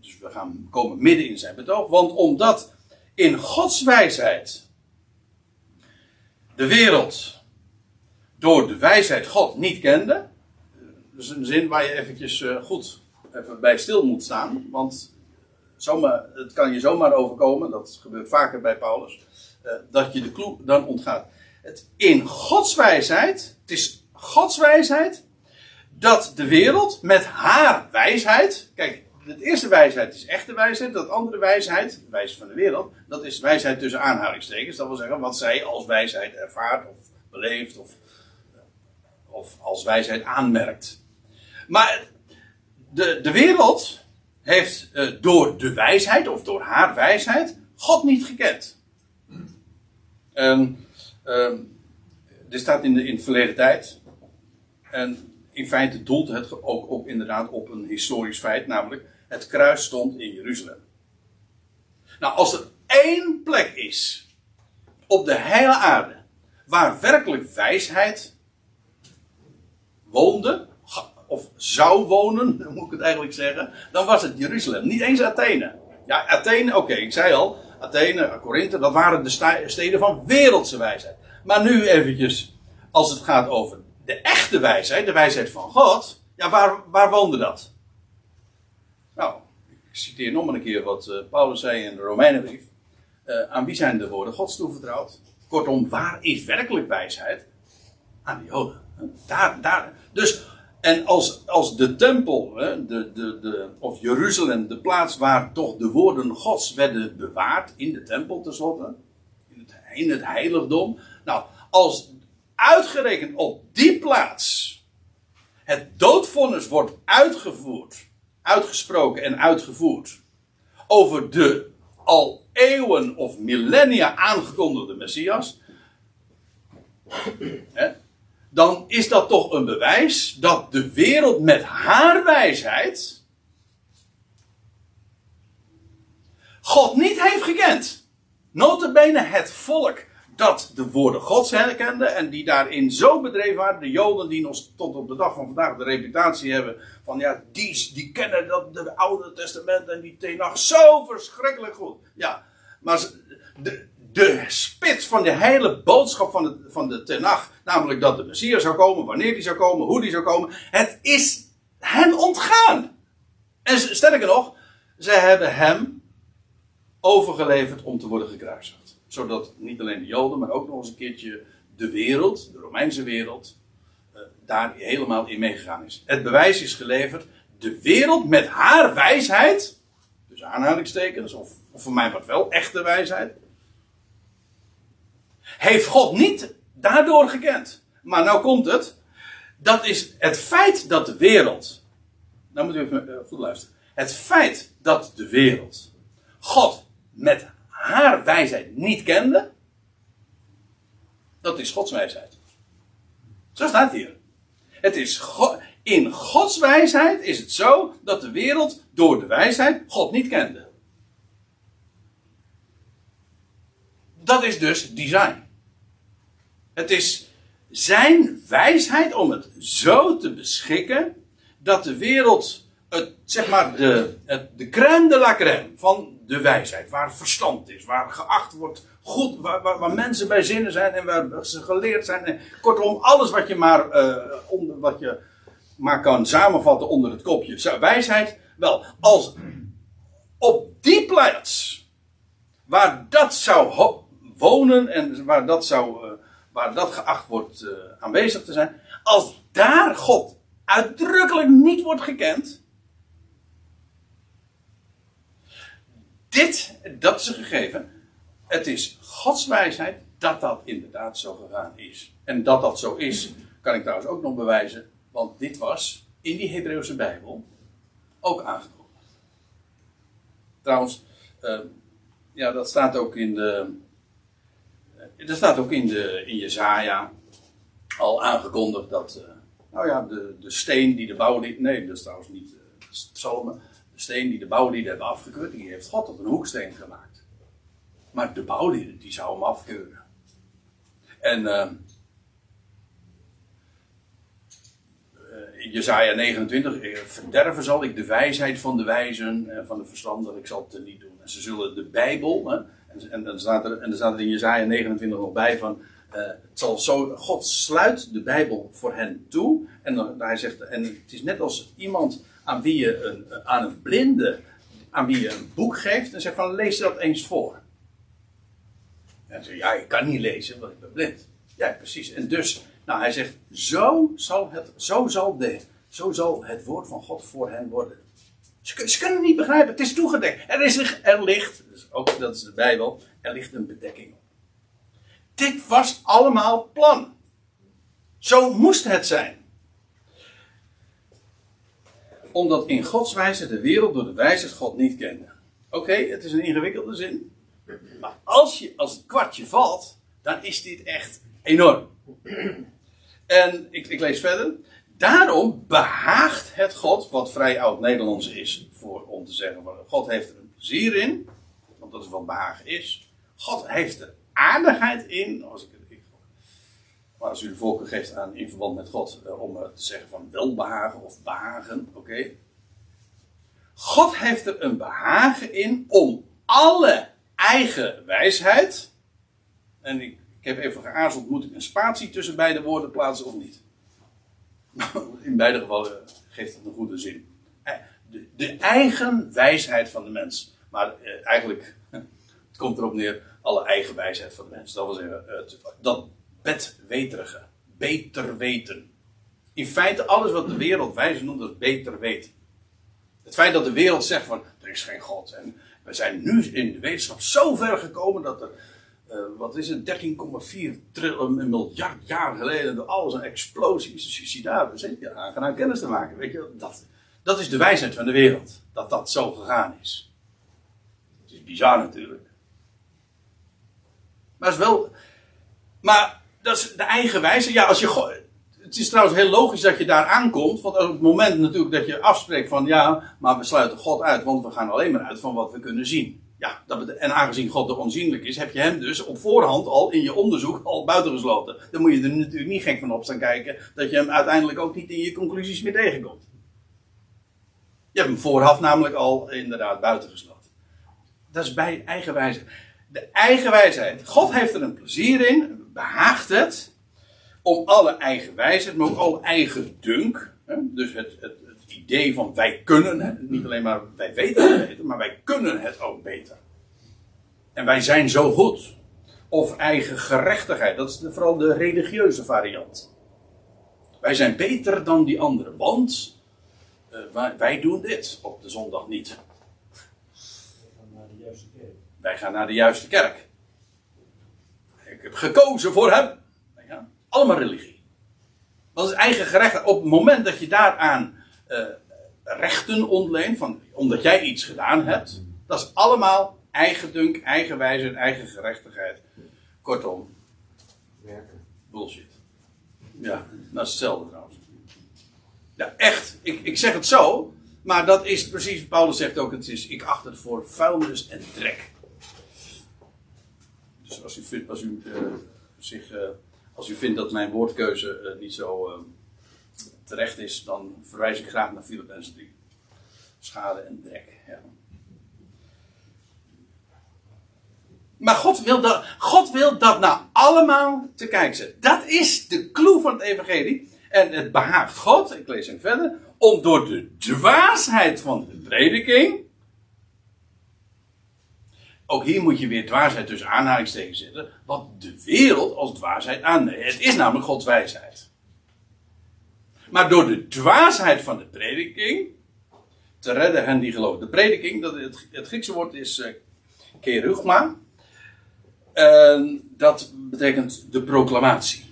dus we gaan komen midden in zijn betoog. Want omdat in Gods wijsheid de wereld door de wijsheid God niet kende. Dat is een zin waar je eventjes eh, goed even bij stil moet staan. Want zomaar, het kan je zomaar overkomen, dat gebeurt vaker bij Paulus, uh, dat je de kloe dan ontgaat. Het, in Gods wijsheid, het is Gods wijsheid, dat de wereld met haar wijsheid, kijk, de eerste wijsheid is echte wijsheid, dat andere wijsheid, de wijsheid van de wereld, dat is wijsheid tussen aanhalingstekens. Dat wil zeggen wat zij als wijsheid ervaart of beleeft of, of als wijsheid aanmerkt. Maar de, de wereld heeft uh, door de wijsheid, of door haar wijsheid, God niet gekend. En, dit staat in de, in de verleden tijd. En in feite doelt het ook, ook inderdaad op een historisch feit, namelijk het kruis stond in Jeruzalem. Nou, als er één plek is op de hele aarde waar werkelijk wijsheid woonde, of zou wonen, [laughs] moet ik het eigenlijk zeggen, dan was het Jeruzalem. Niet eens Athene. Ja, Athene, oké, ik zei al, Athene, Korinthe, dat waren de steden van wereldse wijsheid. Maar nu eventjes, als het gaat over de echte wijsheid, de wijsheid van God, ja, waar, waar woonde dat? Nou, ik citeer nog maar een keer wat uh, Paulus zei in de Romeinenbrief. Uh, aan wie zijn de woorden Gods toevertrouwd? Kortom, waar is werkelijk wijsheid? Aan de Joden. Daar, daar. Dus en als, als de tempel, hè, de, de, de, of Jeruzalem, de plaats waar toch de woorden Gods werden bewaard, in de tempel tenslotte, in in het heiligdom. Nou, als uitgerekend op die plaats het doodvonnis wordt uitgevoerd, uitgesproken en uitgevoerd over de al eeuwen of millennia aangekondigde Messias. Dan is dat toch een bewijs dat de wereld met haar wijsheid God niet heeft gekend. Notabene het volk dat de woorden Gods herkenden en die daarin zo bedreven waren, de Joden die nog tot op de dag van vandaag de reputatie hebben van ja, die, die kennen dat de Oude Testament en die Tenach zo verschrikkelijk goed. Ja, maar de, de spits van de hele boodschap van de, van de Tenach, namelijk dat de Messias zou komen, wanneer die zou komen, hoe die zou komen, het is hen ontgaan. En sterker nog, zij hebben hem overgeleverd om te worden gekruisigd. Zodat niet alleen de Joden, maar ook nog eens een keertje de wereld, de Romeinse wereld, eh, daar helemaal in meegegaan is. Het bewijs is geleverd. De wereld met haar wijsheid, dus aanhalingstekens, of, of voor mij wat wel echte wijsheid, heeft God niet daardoor gekend. Maar nou komt het. Dat is het feit dat de wereld. Nou moet u even eh, goed luisteren. Het feit dat de wereld God met haar wijsheid niet kende. Dat is Gods wijsheid. Zo staat hier. Het is God, in Gods wijsheid is het zo dat de wereld door de wijsheid God niet kende. Dat is dus design. Het is zijn wijsheid om het zo te beschikken dat de wereld, het, zeg maar, de, de crème de la crème van de wijsheid, waar verstand is, waar geacht wordt goed, waar, waar, mensen bij zinnen zijn en waar ze geleerd zijn. Kortom, alles wat je maar, uh, onder, wat je maar kan samenvatten onder het kopje wijsheid. Wel, als op die plaats, waar dat zou wonen en waar dat zou. Waar dat geacht wordt uh, aanwezig te zijn, als daar God uitdrukkelijk niet wordt gekend. Dit, dat is een gegeven. Het is Gods wijsheid dat dat inderdaad zo gegaan is. En dat dat zo is, kan ik trouwens ook nog bewijzen. Want dit was in die Hebreeuwse Bijbel ook aangekondigd. Trouwens, uh, ja, dat staat ook in de, er staat ook in, de, in Jezaja al aangekondigd dat, uh, nou ja, de, de steen die de bouwlieden, nee, dat is trouwens niet uh, psalmen, de steen die de bouwlieden hebben afgekeurd, die heeft God tot een hoeksteen gemaakt. Maar de bouwlieden, die zou hem afkeuren. En uh, in Jezaja 29, verderven zal ik de wijsheid van de wijzen en van de verstandigen, ik zal het niet doen. En ze zullen de Bijbel, en, dan staat er, en dan staat er in Jezaja 29 nog bij van, uh, het zal zo, God sluit de Bijbel voor hen toe. En dan, hij zegt, en het is net als iemand aan wie je een, aan een blinde, aan wie je een boek geeft en zegt van, lees dat eens voor. En ja, ik kan niet lezen, want ik ben blind. Ja, precies. En dus, nou, hij zegt, zo zal het, zo zal de, zo zal het woord van God voor hen worden. Ze, ze, kunnen het niet begrijpen. Het is toegedekt. Er, is, er ligt, ook dat is de Bijbel, er ligt een bedekking op. Dit was allemaal plan. Zo moest het zijn. Omdat in Gods wijze de wereld door de wijze God niet kende. Oké, het is een ingewikkelde zin. Maar als, je, als het kwartje valt, dan is dit echt enorm. En ik, ik lees verder. Daarom behaagt het God, wat vrij oud-Nederlands is, voor, om te zeggen: God heeft er een plezier in, dat is wat behagen is. God heeft er aardigheid in, als, ik, maar als u de volken geeft aan in verband met God, eh, om te zeggen van welbehagen of behagen, oké. God heeft er een behagen in om alle eigen wijsheid, en ik, heb even geaarzeld, moet ik een spatie tussen beide woorden plaatsen of niet? [laughs] In beide gevallen geeft het een goede zin. Eh, de, de eigen wijsheid van de mens. Maar eh, eigenlijk, het komt erop neer, alle eigen wijsheid van de mens. Dat wil zeggen, het, dat bedweterige, beter weten. In feite, alles wat de wereld wijze noemt, dat beter weten. Het feit dat de wereld zegt van, er is geen God. En we zijn nu in de wetenschap zo ver gekomen dat er uh, wat is het, 13,4 miljard jaar geleden, door alles een explosie is. Dus je dus je aangenaam kennis te maken. Weet je, dat, dat is de wijsheid van de wereld, dat dat zo gegaan is. Het is bizar natuurlijk. Maar is wel, maar dat is de eigen wijze. Ja, als je, het is trouwens heel logisch dat je daar aankomt, want op het moment natuurlijk dat je afspreekt van ja, maar we sluiten God uit, want we gaan alleen maar uit van wat we kunnen zien. Ja, dat en aangezien God er onzienlijk is, heb je hem dus op voorhand al in je onderzoek al buitengesloten. Dan moet je er natuurlijk niet gek van op staan kijken dat je hem uiteindelijk ook niet in je conclusies meer tegenkomt. Je hebt hem vooraf namelijk al inderdaad buitengesloten. Dat is bij eigen wijsheid. De eigen wijsheid. God heeft er een plezier in, behaagt het, om alle eigen wijsheid, maar ook alle eigen dunk. Hè? Dus het, het, het idee van wij kunnen het, niet alleen maar wij weten het beter, maar wij kunnen het ook beter. En wij zijn zo goed. Of eigen gerechtigheid, dat is vooral de religieuze variant. Wij zijn beter dan die anderen, want eh, wij doen dit op de zondag niet. Van naar de juiste kerk. Wij gaan naar de juiste kerk. Ik heb gekozen voor hem. Ja, allemaal religie. Dat is eigen gerecht. Op het moment dat je daaraan eh, rechten ontleent, van, omdat jij iets gedaan hebt, dat is allemaal eigendunk, eigen wijze, eigen gerechtigheid. Kortom, Werken. bullshit. Ja, dat is hetzelfde trouwens. Ja, echt. Ik, ik zeg het zo, maar dat is precies, Paulus zegt ook, het is, ik acht het voor vuilnis en drek. Dus als u vindt, u, eh, zich, eh, als u vindt dat mijn woordkeuze eh, niet zo terecht is, dan verwijs ik graag naar Filippenzen 3. Schade en drek. Maar God wil, dat, God wil dat nou allemaal te kijken zetten. Dat is de clue van het evangelie. En het behaagt God, ik lees hem verder, om door de dwaasheid van de prediking. Ook hier moet je weer dwaasheid tussen aanhalingstekens zetten. Wat de wereld als dwaasheid aanneemt. Het is namelijk Gods wijsheid. Maar door de dwaasheid van de prediking. te redden hen die geloven. De prediking, dat, het, het Griekse woord is eh, kerugma. Dat betekent de proclamatie.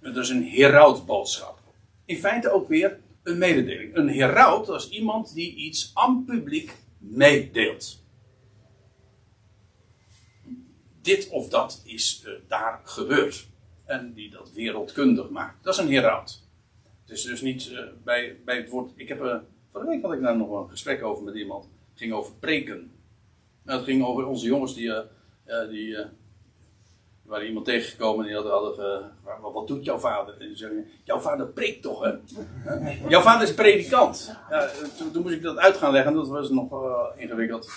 Het is een herautboodschap. In feite ook weer een mededeling. Een heraut is iemand die iets aan publiek meedeelt. Dit of dat is eh, daar gebeurd. En die dat wereldkundig maakt. Dat is een heraut. Het is dus niet eh, bij, bij het woord. Ik heb. eh vorige week had ik daar nog een gesprek over met iemand. Het ging over preken. Nou, het ging over onze jongens die. die waren iemand tegengekomen die hadden, wat, doet jouw vader? Jouw vader preekt toch, hè? Jouw vader is predikant. Ja, toen, moest ik dat uit gaan leggen, dat was nog ingewikkeld.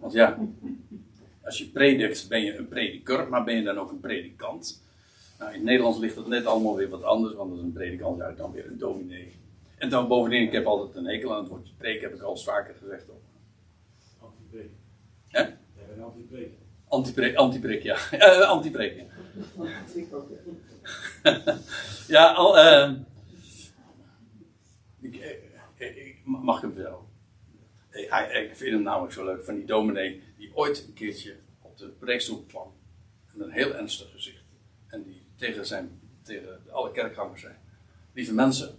Want ja, als je predikt ben je een prediker, maar ben je dan ook een predikant? Nou, in het Nederlands ligt het net allemaal weer wat anders, want dat is een predikant uit dan weer een dominee. En dan bovendien, ik heb altijd een hekel aan het woordje preek, heb ik al eens vaker gezegd. Anti-preek. Hè? Jij bent anti-preek. Anti-preek, anti-preek, ja. [laughs] Eh, anti-preek, ja. Ik ook. Ja, [laughs] al, eh, ik, eh, ik- ik- mag ik hem vertellen? Ik, ik vind hem namelijk zo leuk van die dominee die ooit een keertje op de preekstoel kwam. Met een heel ernstig gezicht. En die tegen, zijn, tegen alle kerkgangers zei: Lieve mensen,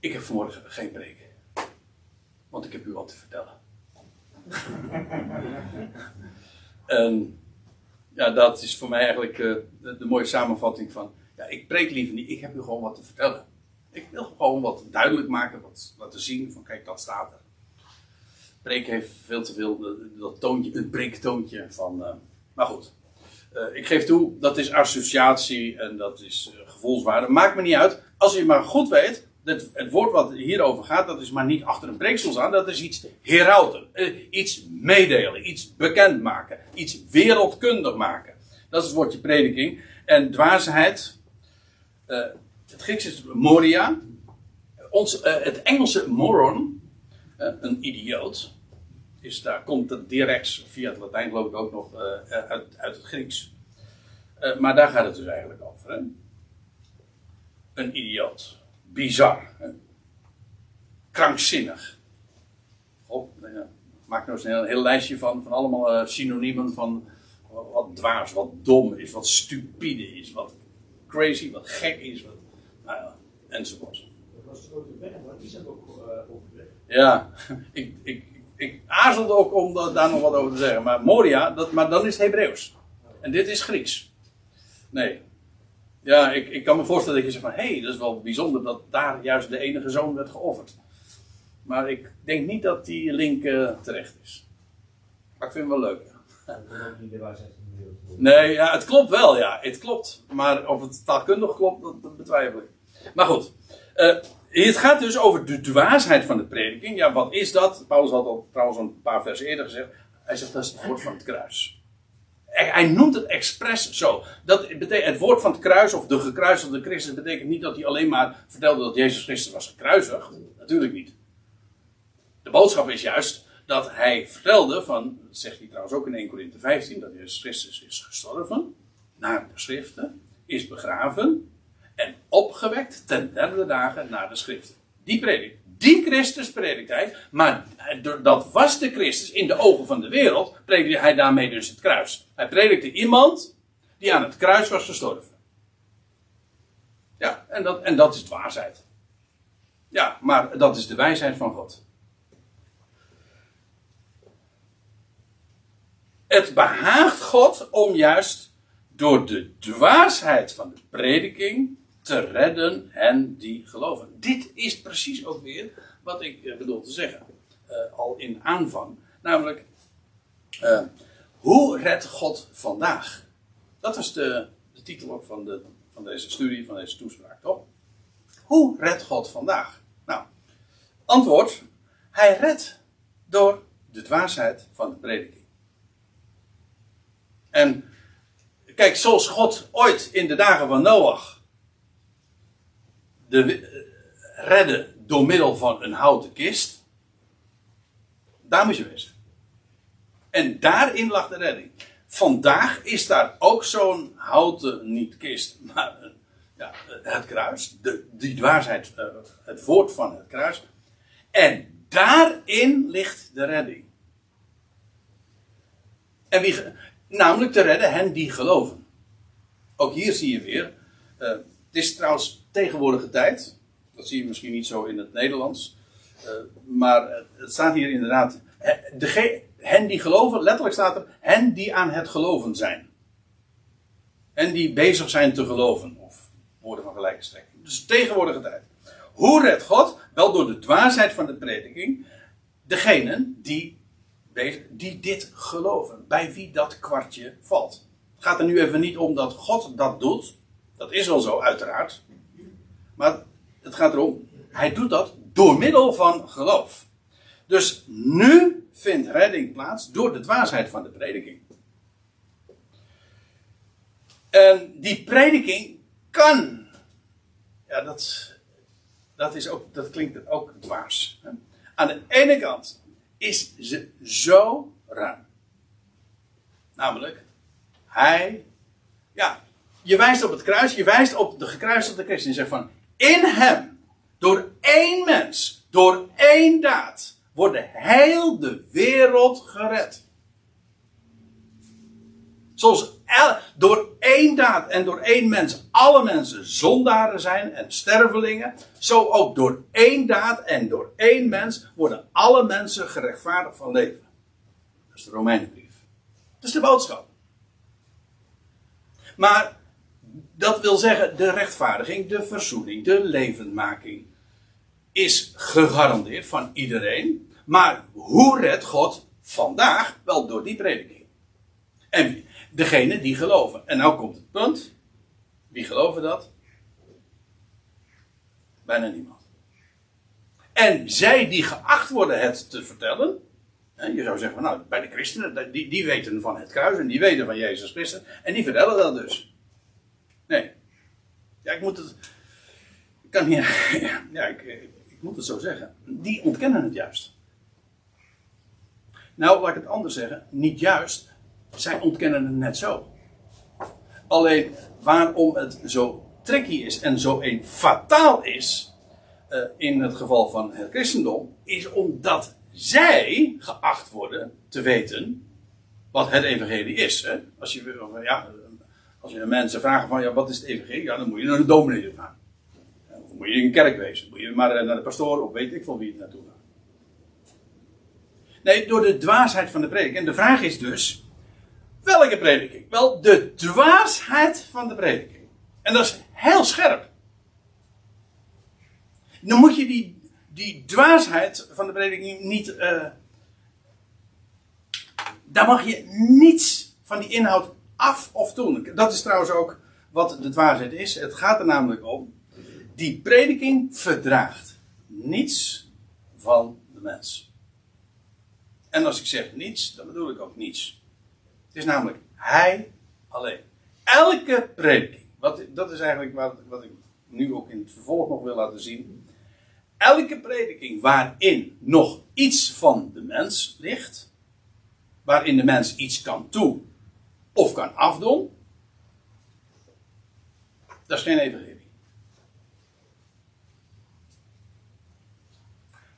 ik heb vanmorgen geen preek. Want ik heb u wat te vertellen. [laughs] en ja, dat is voor mij eigenlijk eh, de, mooie samenvatting van. Ja, ik preek liever niet, ik heb u gewoon wat te vertellen. Ik wil gewoon wat duidelijk maken, wat laten zien van kijk, dat staat er. Preek heeft veel te veel dat toontje, een preektoontje van. eh, maar goed, Eh, ik geef toe, dat is associatie en dat is eh, gevoelswaarde. Maakt me niet uit. Als je maar goed weet, dat het woord wat hierover gaat, dat is maar niet achter een preekstoel staan. Dat is iets herauten. iets meedelen, iets bekendmaken, iets wereldkundig maken. Dat is het woordje prediking. En dwaasheid, eh, het Grieks is moria. Ons, het Engelse moron, een idioot, is, daar komt het direct via het Latijn geloof ik ook nog eh, uit, uit het Grieks. Eh, maar daar gaat het dus eigenlijk over. Hè? Een idioot. Bizar. Hè? Krankzinnig. Nou. Maak nou eens een heel, lijstje van, van allemaal eh, synoniemen van wat, dwaas, wat dom is, wat stupide is, wat crazy, wat gek is, wat, nou enzovoort. Dat was de grote berg, ook opgewekt. Ja, [laughs] ik, ik, ik aarzelde ook om da- daar nog wat over te zeggen. Maar Moria, dat, maar dan is het Hebreeuws. En dit is Grieks. Nee. Ja, ik, ik kan me voorstellen dat je zegt van... Hé, hey, dat is wel bijzonder dat daar juist de enige zoon werd geofferd. Maar ik denk niet dat die link eh, terecht is. Maar ik vind hem wel leuk. Nee, ja, het klopt wel, ja. Het klopt. Maar of het taalkundig klopt, dat, dat betwijfel ik. Maar goed. Eh, het gaat dus over de dwaasheid van de prediking. Ja, wat is dat? Paulus had al trouwens een paar versen eerder gezegd. Hij zegt dat is het woord van het kruis. Hij noemt het expres zo. Dat betekent, het woord van het kruis, of de gekruisigde Christus, betekent niet dat hij alleen maar vertelde dat Jezus Christus was gekruisigd. Natuurlijk niet. De boodschap is juist dat hij vertelde van, dat zegt hij trouwens ook in 1 Corinthië 15, dat Jezus Christus is gestorven, naar de schriften, is begraven en opgewekt ten derde dagen naar de schriften. Die predik. Die Christus predikt hij, maar dat was de Christus in de ogen van de wereld, predikte hij daarmee dus het kruis. Hij predikte iemand die aan het kruis was gestorven. Ja, en dat, en dat is dwaasheid. Ja, maar dat is de wijsheid van God. Het behaagt God om juist door de dwaasheid van de prediking te redden hen die geloven. Dit is precies ook weer wat ik eh, bedoel te zeggen. eh, al in aanvang. Namelijk, eh, hoe redt God vandaag? Dat was de, de titel ook van, de, van deze studie, van deze toespraak, toch? Hoe redt God vandaag? Nou, antwoord: Hij redt door de dwaasheid van de prediking. En kijk, zoals God ooit in de dagen van Noach de, eh, redde door middel van een houten kist, daar moet je wezen. En daarin lag de redding. Vandaag is daar ook zo'n houten, niet kist, [laughs] maar eh, ja, het kruis, de, die dwaasheid, eh, het woord van het kruis. En daarin ligt de redding. En wie, namelijk te redden hen die geloven. Ook hier zie je weer. eh, het is trouwens tegenwoordige tijd. Dat zie je misschien niet zo in het Nederlands. eh, maar eh, het staat hier inderdaad. he- dege- hen die geloven, letterlijk staat er. Hen die aan het geloven zijn. En die bezig zijn te geloven. Of woorden van gelijke strekking. Dus tegenwoordige tijd. Hoe redt God? Wel door de dwaasheid van de prediking. Degenen die, die dit geloven. Bij wie dat kwartje valt. Het gaat er nu even niet om dat God dat doet. Dat is wel zo, uiteraard. Maar het gaat erom, hij doet dat door middel van geloof. Dus nu vindt redding plaats door de dwaasheid van de prediking. En die prediking kan. Ja, dat, dat, is ook, dat klinkt ook dwaas. Aan de ene kant is ze zo ruim. Namelijk, hij. Ja, je wijst op het kruis, je wijst op de gekruisigde Christus. En zegt van, in hem, door één mens, door één daad, wordt heel de wereld gered. Zoals door één daad en door één mens alle mensen zondaren zijn en stervelingen, zo ook door één daad en door één mens worden alle mensen gerechtvaardigd van leven. Dat is de Romeinenbrief. Dat is de boodschap. Maar dat wil zeggen, de rechtvaardiging, de verzoening, de levendmaking is gegarandeerd van iedereen. Maar hoe redt God vandaag? Wel door die prediking. En degene die geloven. En nou komt het punt. Wie geloven dat? Bijna niemand. En zij die geacht worden het te vertellen. Je zou zeggen, nou, bij de christenen, die, die weten van het kruis en die weten van Jezus Christus. En die vertellen dat dus. Ja, ik moet het. Ik kan niet. [laughs] Ja, ik, ik moet het zo zeggen. Die ontkennen het juist. Nou, laat ik het anders zeggen. Niet juist. Zij ontkennen het net zo. Alleen waarom het zo tricky is en zo een fataal is. eh, in het geval van het christendom. Is omdat zij geacht worden te weten. wat het evangelie is. Hè? Als, je, ja, als je mensen vraagt van ja, wat is het evangelie? Ja, dan moet je naar de dominee gaan. Of moet je in een kerk wezen. Moet je maar naar de pastoor of weet ik van wie het naartoe gaat. Nee, door de dwaasheid van de prediking. En de vraag is dus. Welke prediking? Wel, de dwaasheid van de prediking. En dat is heel scherp. Dan moet je die, die dwaasheid van de prediking niet. eh, daar mag je niets van die inhoud af of doen. Dat is trouwens ook wat de dwaasheid is. Het gaat er namelijk om. Die prediking verdraagt niets van de mens. En als ik zeg niets, dan bedoel ik ook niets. Het is namelijk hij alleen. Elke prediking, wat, dat is eigenlijk wat, wat ik nu ook in het vervolg nog wil laten zien. Elke prediking waarin nog iets van de mens ligt, waarin de mens iets kan toe of kan afdoen, dat is geen evangelie.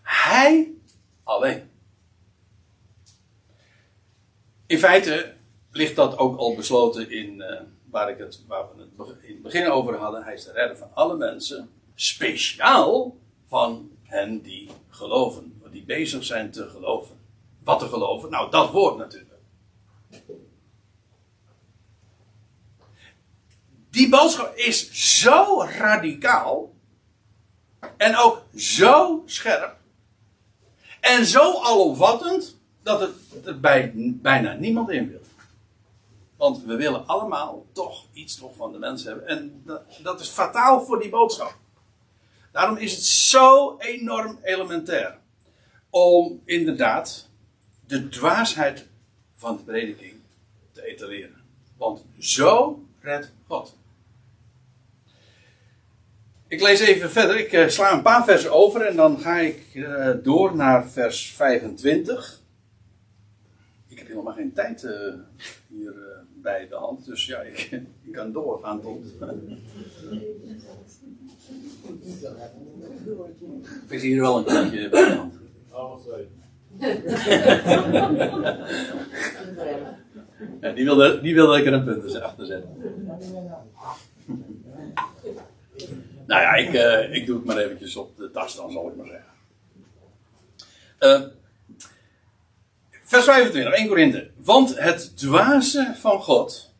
Hij alleen. In feite ligt dat ook al besloten in uh, waar, ik het, waar we het in het begin over hadden. Hij is de redder van alle mensen. Speciaal van hen die geloven. Die bezig zijn te geloven. Wat te geloven? Nou, dat woord natuurlijk. Die boodschap is zo radicaal. En ook zo scherp. En zo alomvattend. Dat het er bij bijna niemand in wil. Want we willen allemaal toch iets nog van de mens hebben. En dat, dat is fataal voor die boodschap. Daarom is het zo enorm elementair. Om inderdaad de dwaasheid van de prediking te etaleren. Want zo redt God. Ik lees even verder. Ik uh, sla een paar versen over en dan ga ik uh, door naar vers 25. Ik heb helemaal geen tijd uh, hier bij de hand, dus ja, ik, [laughs] ik kan doorgaan tot. [laughs] ik zie hier wel een kantje bij de hand. Ja, die, wilde, die wilde ik er een punt achter zetten. [laughs] Nou ja, ik, uh, ik doe het maar eventjes op de tas dan, zal ik maar zeggen. Uh, vers 25, 1 Korinthe. Want het dwaze van God.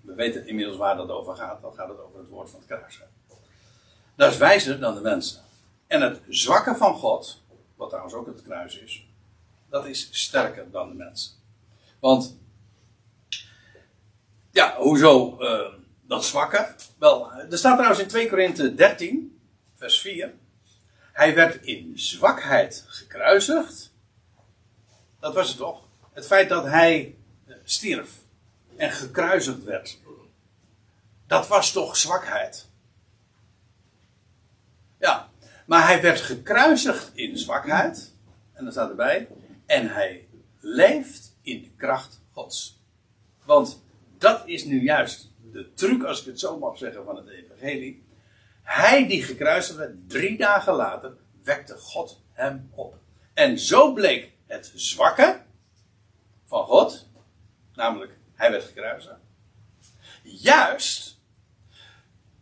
We weten inmiddels waar dat over gaat. Dan gaat het over het woord van het kruis. Dat is wijzer dan de mensen. En het zwakke van God, wat trouwens ook het kruis is, dat is sterker dan de mensen. Want, ja, hoezo uh, dat zwakke? Wel, er staat trouwens in 2 Korinthe 13, vers 4. Hij werd in zwakheid gekruisigd. Dat was het toch? Het feit dat hij stierf en gekruisigd werd. Dat was toch zwakheid? Ja, maar hij werd gekruisigd in zwakheid. En dan staat erbij. En hij leeft in de kracht Gods. Want dat is nu juist de truc, als ik het zo mag zeggen, van het Evangelie. Hij die gekruisigd werd, drie dagen later, wekte God hem op. En zo bleek het zwakke van God, namelijk hij werd gekruisigd, juist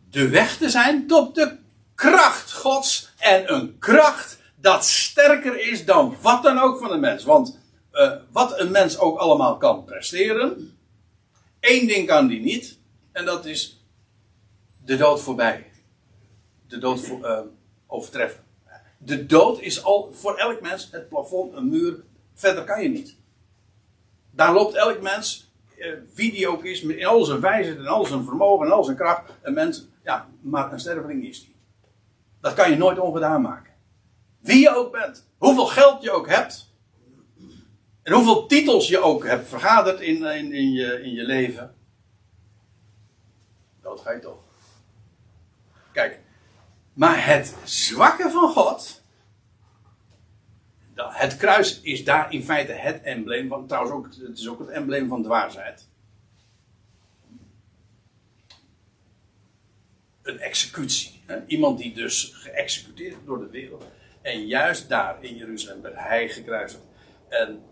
de weg te zijn tot de kracht Gods en een kracht dat sterker is dan wat dan ook van een mens. Want uh, wat een mens ook allemaal kan presteren, één ding kan die niet, en dat is de dood voorbij. De dood uh, overtreffen. De dood is al voor elk mens het plafond, een muur. Verder kan je niet. Daar loopt elk mens, uh, wie die ook is, in al zijn wijsheid en al zijn vermogen en al zijn kracht. Een mens, ja, maar een sterveling is die. Dat kan je nooit ongedaan maken. Wie je ook bent, hoeveel geld je ook hebt, en hoeveel titels je ook hebt vergaderd in, in, in, je, in je leven. Ga je toch. Kijk, maar het zwakke van God. Het kruis is daar in feite het embleem van. Trouwens, ook, het is ook het embleem van dwaasheid. Een executie. Hè? Iemand die dus geëxecuteerd door de wereld. En juist daar in Jeruzalem werd hij gekruisigd. En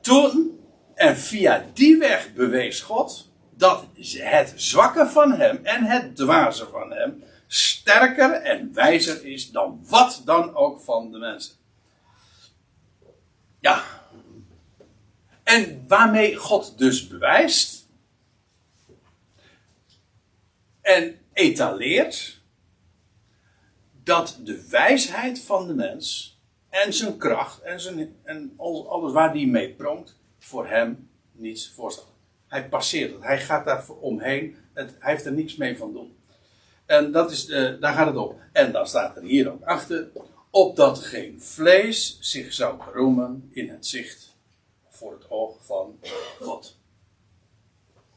toen, en via die weg bewees God dat het zwakke van hem en het dwaze van hem sterker en wijzer is dan wat dan ook van de mensen. Ja. En waarmee God dus bewijst en etaleert dat de wijsheid van de mens en zijn kracht en, zijn, en al- alles waar hij mee pronkt, voor hem niets voorstelt. Hij passeert het, hij gaat daar omheen, het, hij heeft er niks mee van doen. En dat is, eh, daar gaat het op. En dan staat er hier ook achter, opdat geen vlees zich zou beroemen in het zicht voor het oog van God.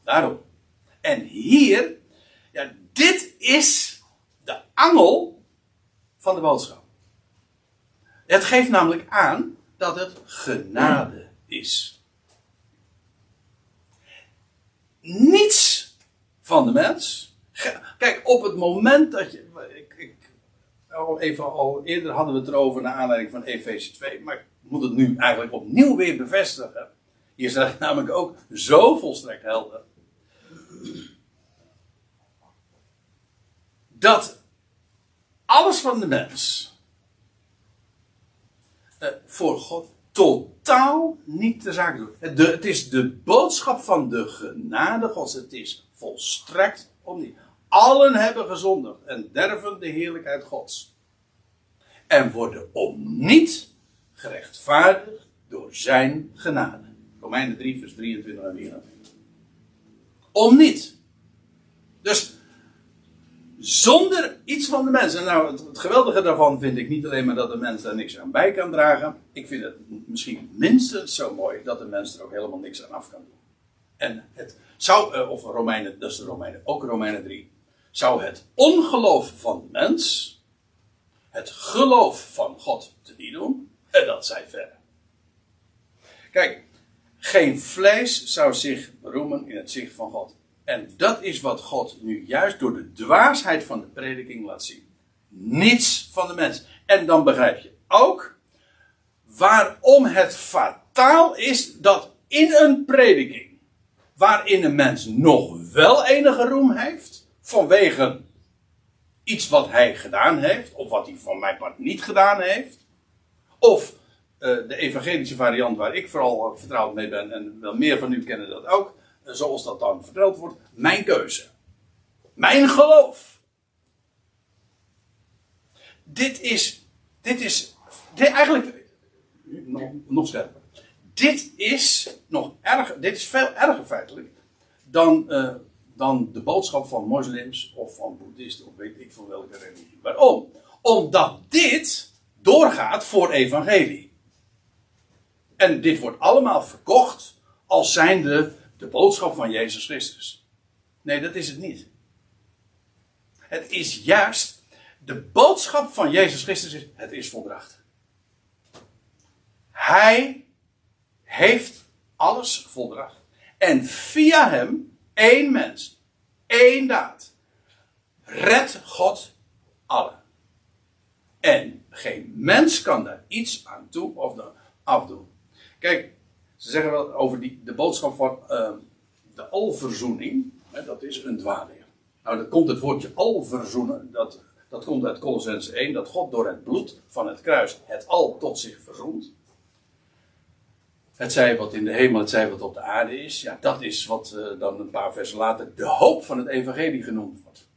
Daarom. En hier, ja, dit is de angel van de boodschap. Het geeft namelijk aan dat het genade is. Niets van de mens. Kijk, op het moment dat je. Ik, ik, al even al eerder hadden we het erover naar aanleiding van Efeze 2, maar ik moet het nu eigenlijk opnieuw weer bevestigen. Hier staat [laughs] namelijk ook zo volstrekt helder. Dat alles van de mens eh, voor God totaal niet de zaak doet. Het, het is de boodschap van de genade Gods. Het is volstrekt om niet. Allen hebben gezondigd en derven de heerlijkheid Gods. En worden om niet gerechtvaardigd door zijn genade. Romeinen 3, vers 23 en 24. Om niet. Dus zonder iets van de mens. En nou, het, geweldige daarvan vind ik niet alleen maar dat de mens daar niks aan bij kan dragen. Ik vind het misschien minstens zo mooi dat de mens er ook helemaal niks aan af kan doen. En het zou, eh, of Romeinen, dat is de Romeinen, ook Romeinen 3. Zou het ongeloof van de mens het geloof van God te niet doen? En dat zij verre. Kijk, geen vlees zou zich beroemen in het zicht van God. En dat is wat God nu juist door de dwaasheid van de prediking laat zien. Niets van de mens. En dan begrijp je ook waarom het fataal is dat in een prediking, waarin een mens nog wel enige roem heeft, vanwege iets wat hij gedaan heeft, of wat hij van mijn part niet gedaan heeft, of eh, de evangelische variant waar ik vooral eh, vertrouwd mee ben, en wel meer van u kennen dat ook, zoals dat dan verteld wordt, mijn keuze. Mijn geloof. Dit is, dit is, eigenlijk, nog, nog scherper. Dit is nog erger, dit is veel erger feitelijk dan, eh, dan de boodschap van moslims of van boeddhisten of weet ik van welke religie. Waarom? Omdat dit doorgaat voor evangelie. En dit wordt allemaal verkocht als zijnde de boodschap van Jezus Christus. Nee, dat is het niet. Het is juist de boodschap van Jezus Christus is, het is volbracht. Hij heeft alles volbracht. En via hem, één mens, één daad, redt God allen. En geen mens kan daar iets aan toe of afdoen. Kijk, ze zeggen wel over die, de boodschap van eh, de alverzoening, hè, dat is een dwaalleer. Nou, dat komt het woordje alverzoenen, dat, dat komt uit Colossens 1, dat God door het bloed van het kruis het al tot zich verzoent. Het zij wat in de hemel, het zij wat op de aarde is. Ja, dat is wat eh, dan een paar versen later de hoop van het evangelie genoemd wordt.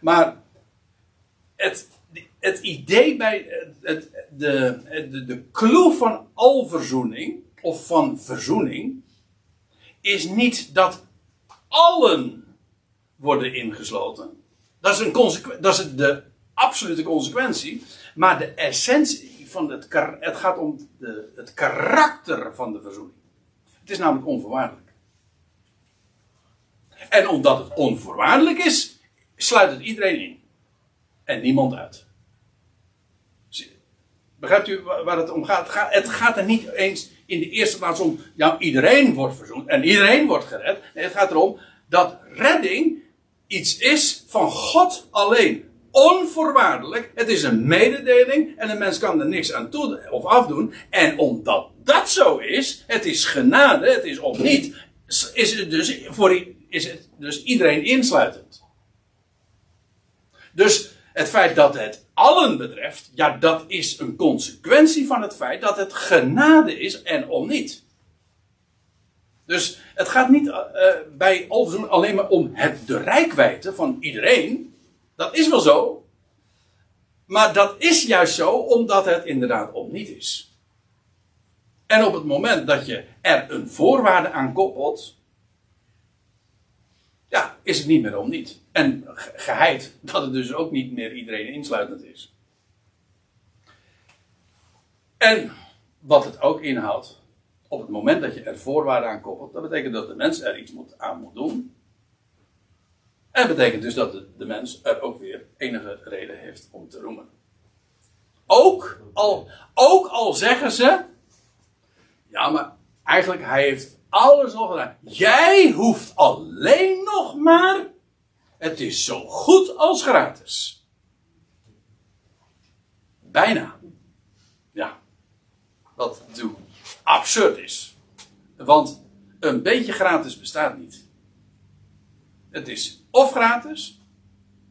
Maar het, het idee bij het, de, de, de clue van alverzoening, of van verzoening, is niet dat allen worden ingesloten. Dat is, een dat is de absolute consequentie. Maar de essentie van het, het gaat om de, het karakter van de verzoening. Het is namelijk onvoorwaardelijk. En omdat het onvoorwaardelijk is, sluit het iedereen in. En niemand uit. Begrijpt u wa- waar het om gaat? Het gaat? Er niet eens in de eerste plaats om, ja, iedereen wordt verzoend en iedereen wordt gered. Nee, het gaat erom dat redding iets is van God alleen. Onvoorwaardelijk. Het is een mededeling en een mens kan er niks aan toe of afdoen. En omdat dat zo is, het is genade, het is of niet, is het dus, voor, is het dus iedereen insluitend. Dus het feit dat het allen betreft, ja, dat is een consequentie van het feit dat het genade is en om niet. Dus het gaat niet eh, eh, bij Alverzoen alleen maar om het, de rijkwijde van iedereen. Dat is wel zo. Maar dat is juist zo omdat het inderdaad om niet is. En op het moment dat je er een voorwaarde aan koppelt, ja, is het niet meer om niet. En ge- geheid [laughs] dat het dus ook niet meer iedereen insluitend is. En wat het ook inhoudt, op het moment dat je er voorwaarden aan koppelt, dat betekent dat de mens er iets moet, aan moet doen. En betekent dus dat de, de mens er ook weer enige reden heeft om te roemen. Ook al, ook al zeggen ze, ja, maar eigenlijk hij heeft alles al gedaan. Jij hoeft alleen nog maar, het is zo goed als gratis. Bijna. Ja. Wat natuurlijk absurd is. Want een beetje gratis bestaat niet. Het is of gratis,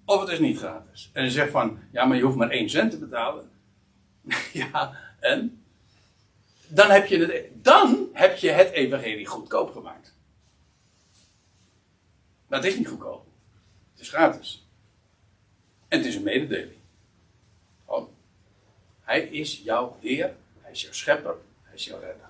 of het is niet gratis. En je zegt van, ja, maar je hoeft maar één cent te betalen. [laughs] ja, en? Dan heb, je het, dan heb je het evangelie goedkoop gemaakt. Maar het is niet goedkoop. Het is gratis. En het is een mededeling. Gewoon. Hij is jouw Heer, hij is jouw schepper, hij is jouw redder.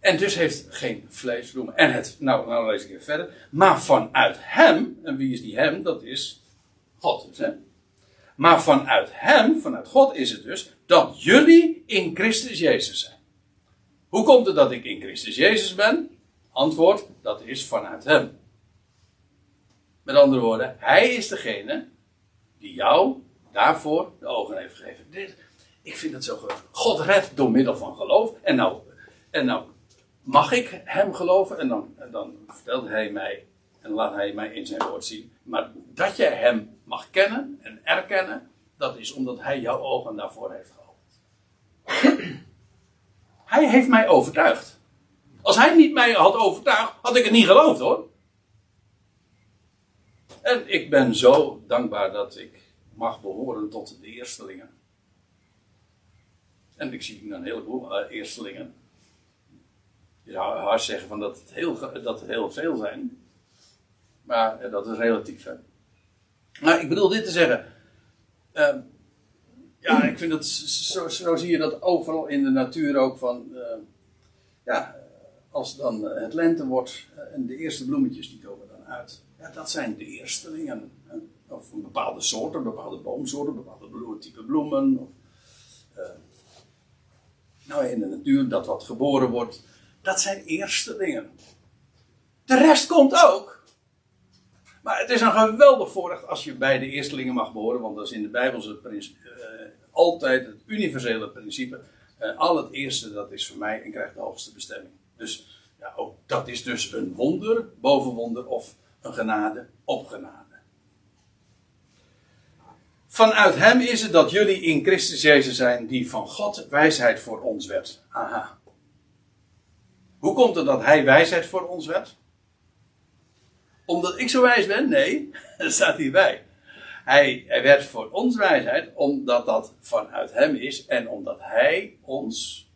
En dus heeft geen vlees roemen. En het, nou, nou lees ik even verder. Maar vanuit hem, en wie is die hem? Dat is God. Dus, hè? Maar vanuit hem, vanuit God is het dus, dat jullie in Christus Jezus zijn. Hoe komt het dat ik in Christus Jezus ben? Antwoord, dat is vanuit hem. Met andere woorden, hij is degene die jou daarvoor de ogen heeft gegeven. Dit, ik vind het zo geweldig. God redt door middel van geloof. En nou, en nou mag ik hem geloven? En dan, en dan vertelt hij mij, en laat hij mij in zijn woord zien. Maar dat je hem mag kennen en erkennen, dat is omdat hij jouw ogen daarvoor heeft geopend. [clears throat] hij heeft mij overtuigd. Als hij niet mij had overtuigd, had ik het niet geloofd hoor. En ik ben zo dankbaar dat ik mag behoren tot de eerstelingen. En ik zie een heleboel uh, eerstelingen. Je zou hard zeggen van dat, het heel, dat het heel veel zijn. Maar uh, dat is relatief. Maar ik bedoel dit te zeggen. Uh, ja, ik vind dat zo, zo, zie je dat overal in de natuur ook van. Uh, ja, als dan het lente wordt en de eerste bloemetjes die komen dan uit. Ja, dat zijn de eerstelingen. Hè? Of een bepaalde soorten, bepaalde boomsoorten, bepaalde bloemen, type bloemen. Of, uh, nou, in de natuur dat wat geboren wordt. Dat zijn eerstelingen. De rest komt ook. Maar het is een geweldig voorrecht als je bij de eerstelingen mag behoren, want dat is in de Bijbelse uh, altijd het universele principe. Uh, al het eerste, dat is voor mij en krijgt de hoogste bestemming. Dus ja, ook dat is dus een wonder boven wonder of een genade op genade. Vanuit hem is het dat jullie in Christus Jezus zijn, die van God wijsheid voor ons werd. Aha. Hoe komt het dat hij wijsheid voor ons werd? Omdat ik zo wijs ben? Nee, [laughs] dat staat hierbij. Hij, hij werd voor ons wijsheid omdat dat vanuit hem is en omdat hij ons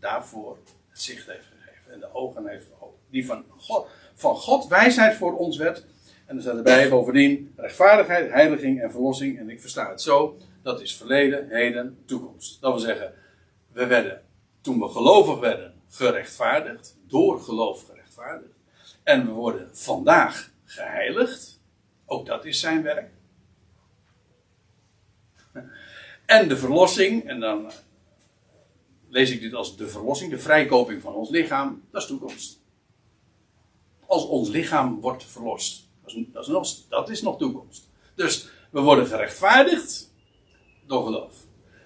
daarvoor het zicht heeft gegeven en de ogen heeft geopend. Die van God, van God wijsheid voor ons werd. En er staat erbij bovendien rechtvaardigheid, heiliging en verlossing. En ik versta het zo, dat is verleden, heden, toekomst. Dat wil zeggen, we werden, toen we gelovig werden, gerechtvaardigd. Door geloof gerechtvaardigd. En we worden vandaag geheiligd. Ook dat is zijn werk. En de verlossing, en dan lees ik dit als de verlossing, de vrijkoping van ons lichaam, dat is toekomst. Als ons lichaam wordt verlost. Dat is, dat is, nog, dat is nog toekomst. Dus we worden gerechtvaardigd door geloof.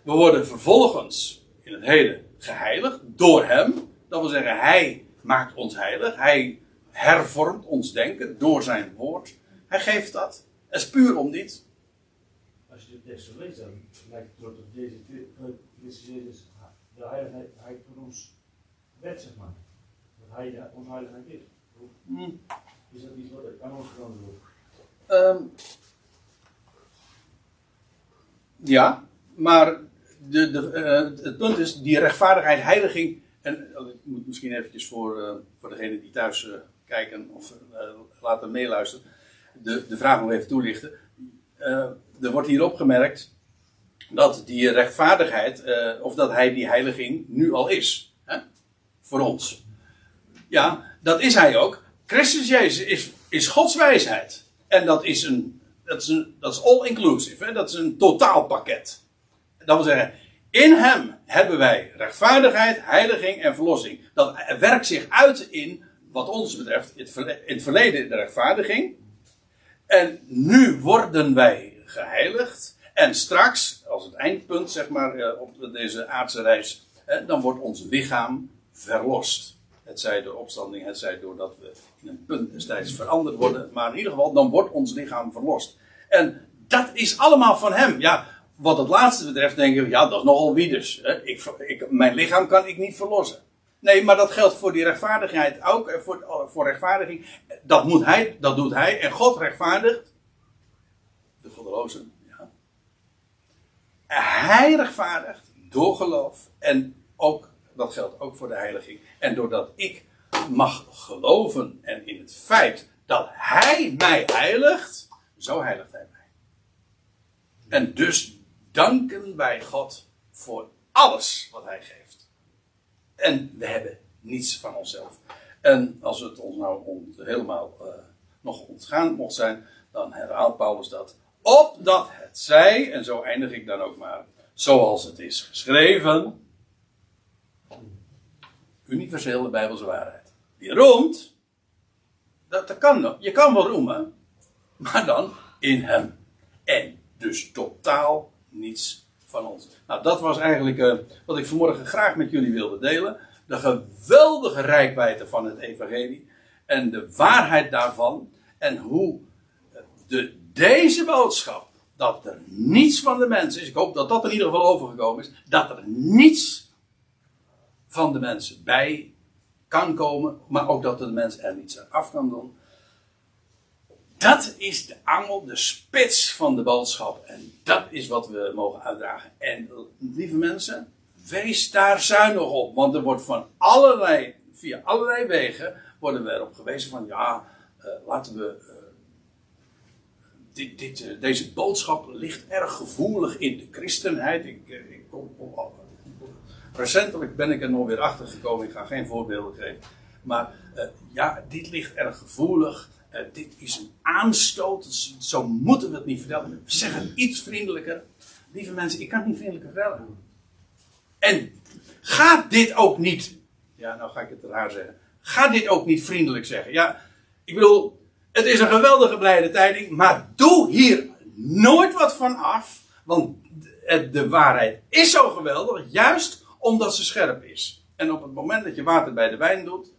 We worden vervolgens in het heden geheiligd door hem. Dat wil zeggen, hij maakt ons heilig. Hij hervormt ons denken door zijn woord. Hij geeft dat. Het is puur om dit. Als je de tekst zo leest, dan lijkt het erop dat deze Christus Jezus de heiligheid voor ons werd, zeg maar. Dat hij de onheiligheid is. Hmm. Is dat iets wat aan ons gedaan wordt? Um, ja, maar de, de, uh, het punt is, die rechtvaardigheid, heiliging. En uh, ik moet misschien eventjes voor, uh, voor degenen die thuis kijken of laten meeluisteren. de, de vraag nog even toelichten. Eh, er wordt hier opgemerkt dat die rechtvaardigheid, eh, of dat hij die heiliging nu al is. Hè? Voor ons. Ja, dat is hij ook. Christus Jezus is, is Gods wijsheid. En dat is een, dat is een, dat is all-inclusive. Dat is een totaalpakket. Dat wil zeggen, in hem hebben wij rechtvaardigheid, heiliging en verlossing. Dat werkt zich uit in, wat ons betreft, in het verleden de rechtvaardiging. En nu worden wij geheiligd. En straks, als het eindpunt, zeg maar, eh, op deze aardse reis, dan wordt ons lichaam verlost. Het zij door opstanding, het zij doordat we in een punt destijds veranderd worden. Maar in ieder geval, dan wordt ons lichaam verlost. En dat is allemaal van hem. Ja, wat het laatste betreft denk ik, ja, dat is nogal wieders. Ik, ik, mijn lichaam kan ik niet verlossen. Nee, maar dat geldt voor die rechtvaardigheid ook. Eh, voor, eh, voor rechtvaardiging. Dat, moet hij, dat doet hij. En God rechtvaardigt. De goddelozen. Ja. Hij rechtvaardigt door geloof. En ook, dat geldt ook voor de heiliging. En doordat ik mag geloven en in het feit dat hij mij heiligt. Zo heiligt hij mij. En dus danken wij God voor alles wat hij geeft. En we hebben niets van onszelf. En als het ons nou helemaal uh, nog ontgaan mocht zijn, dan herhaalt Paulus dat. Opdat het zij, en zo eindig ik dan ook maar, zoals het is geschreven. Universele Bijbelse waarheid. Die roemt, dat, dat kan Je kan wel roemen, maar dan in hem. En dus totaal niets van ons. Nou, dat was eigenlijk uh, wat ik vanmorgen graag met jullie wilde delen. De geweldige rijkwijde van het evangelie. En de waarheid daarvan. En hoe eh, de, deze boodschap, dat er niets van de mens is. Ik hoop dat dat in ieder geval overgekomen is. Dat er niets van de mensen bij kan komen. Maar ook dat de mens er niets aan af kan doen. Dat is de angel, de spits van de boodschap. En dat is wat we mogen uitdragen. En lieve mensen, wees daar zuinig op. Want er wordt van allerlei, via allerlei wegen, worden we erop gewezen van ja, uh, laten we. Uh, dit, dit, uh, deze boodschap ligt erg gevoelig in de christenheid. Ik, ik recentelijk ben ik er nog weer achter gekomen. Ik ga geen voorbeelden geven. Maar ja, dit ligt erg gevoelig. Uh, dit is een aanstoot, zo moeten we het niet vertellen. We zeggen iets vriendelijker. Lieve mensen, ik kan het niet vriendelijker vertellen. En ga dit ook niet, ja, nou ga ik het raar zeggen. Ga dit ook niet vriendelijk zeggen. Ja, ik bedoel, het is een geweldige blijde tijding, maar doe hier nooit wat van af. Want de waarheid is zo geweldig, juist omdat ze scherp is. En op het moment dat je water bij de wijn doet,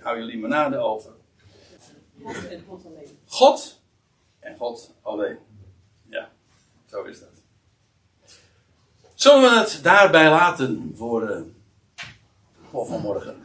hou je limonade over. God en God alleen. God en God alleen. Ja, zo is dat. Zullen we het daarbij laten voor, uh, voor vanmorgen?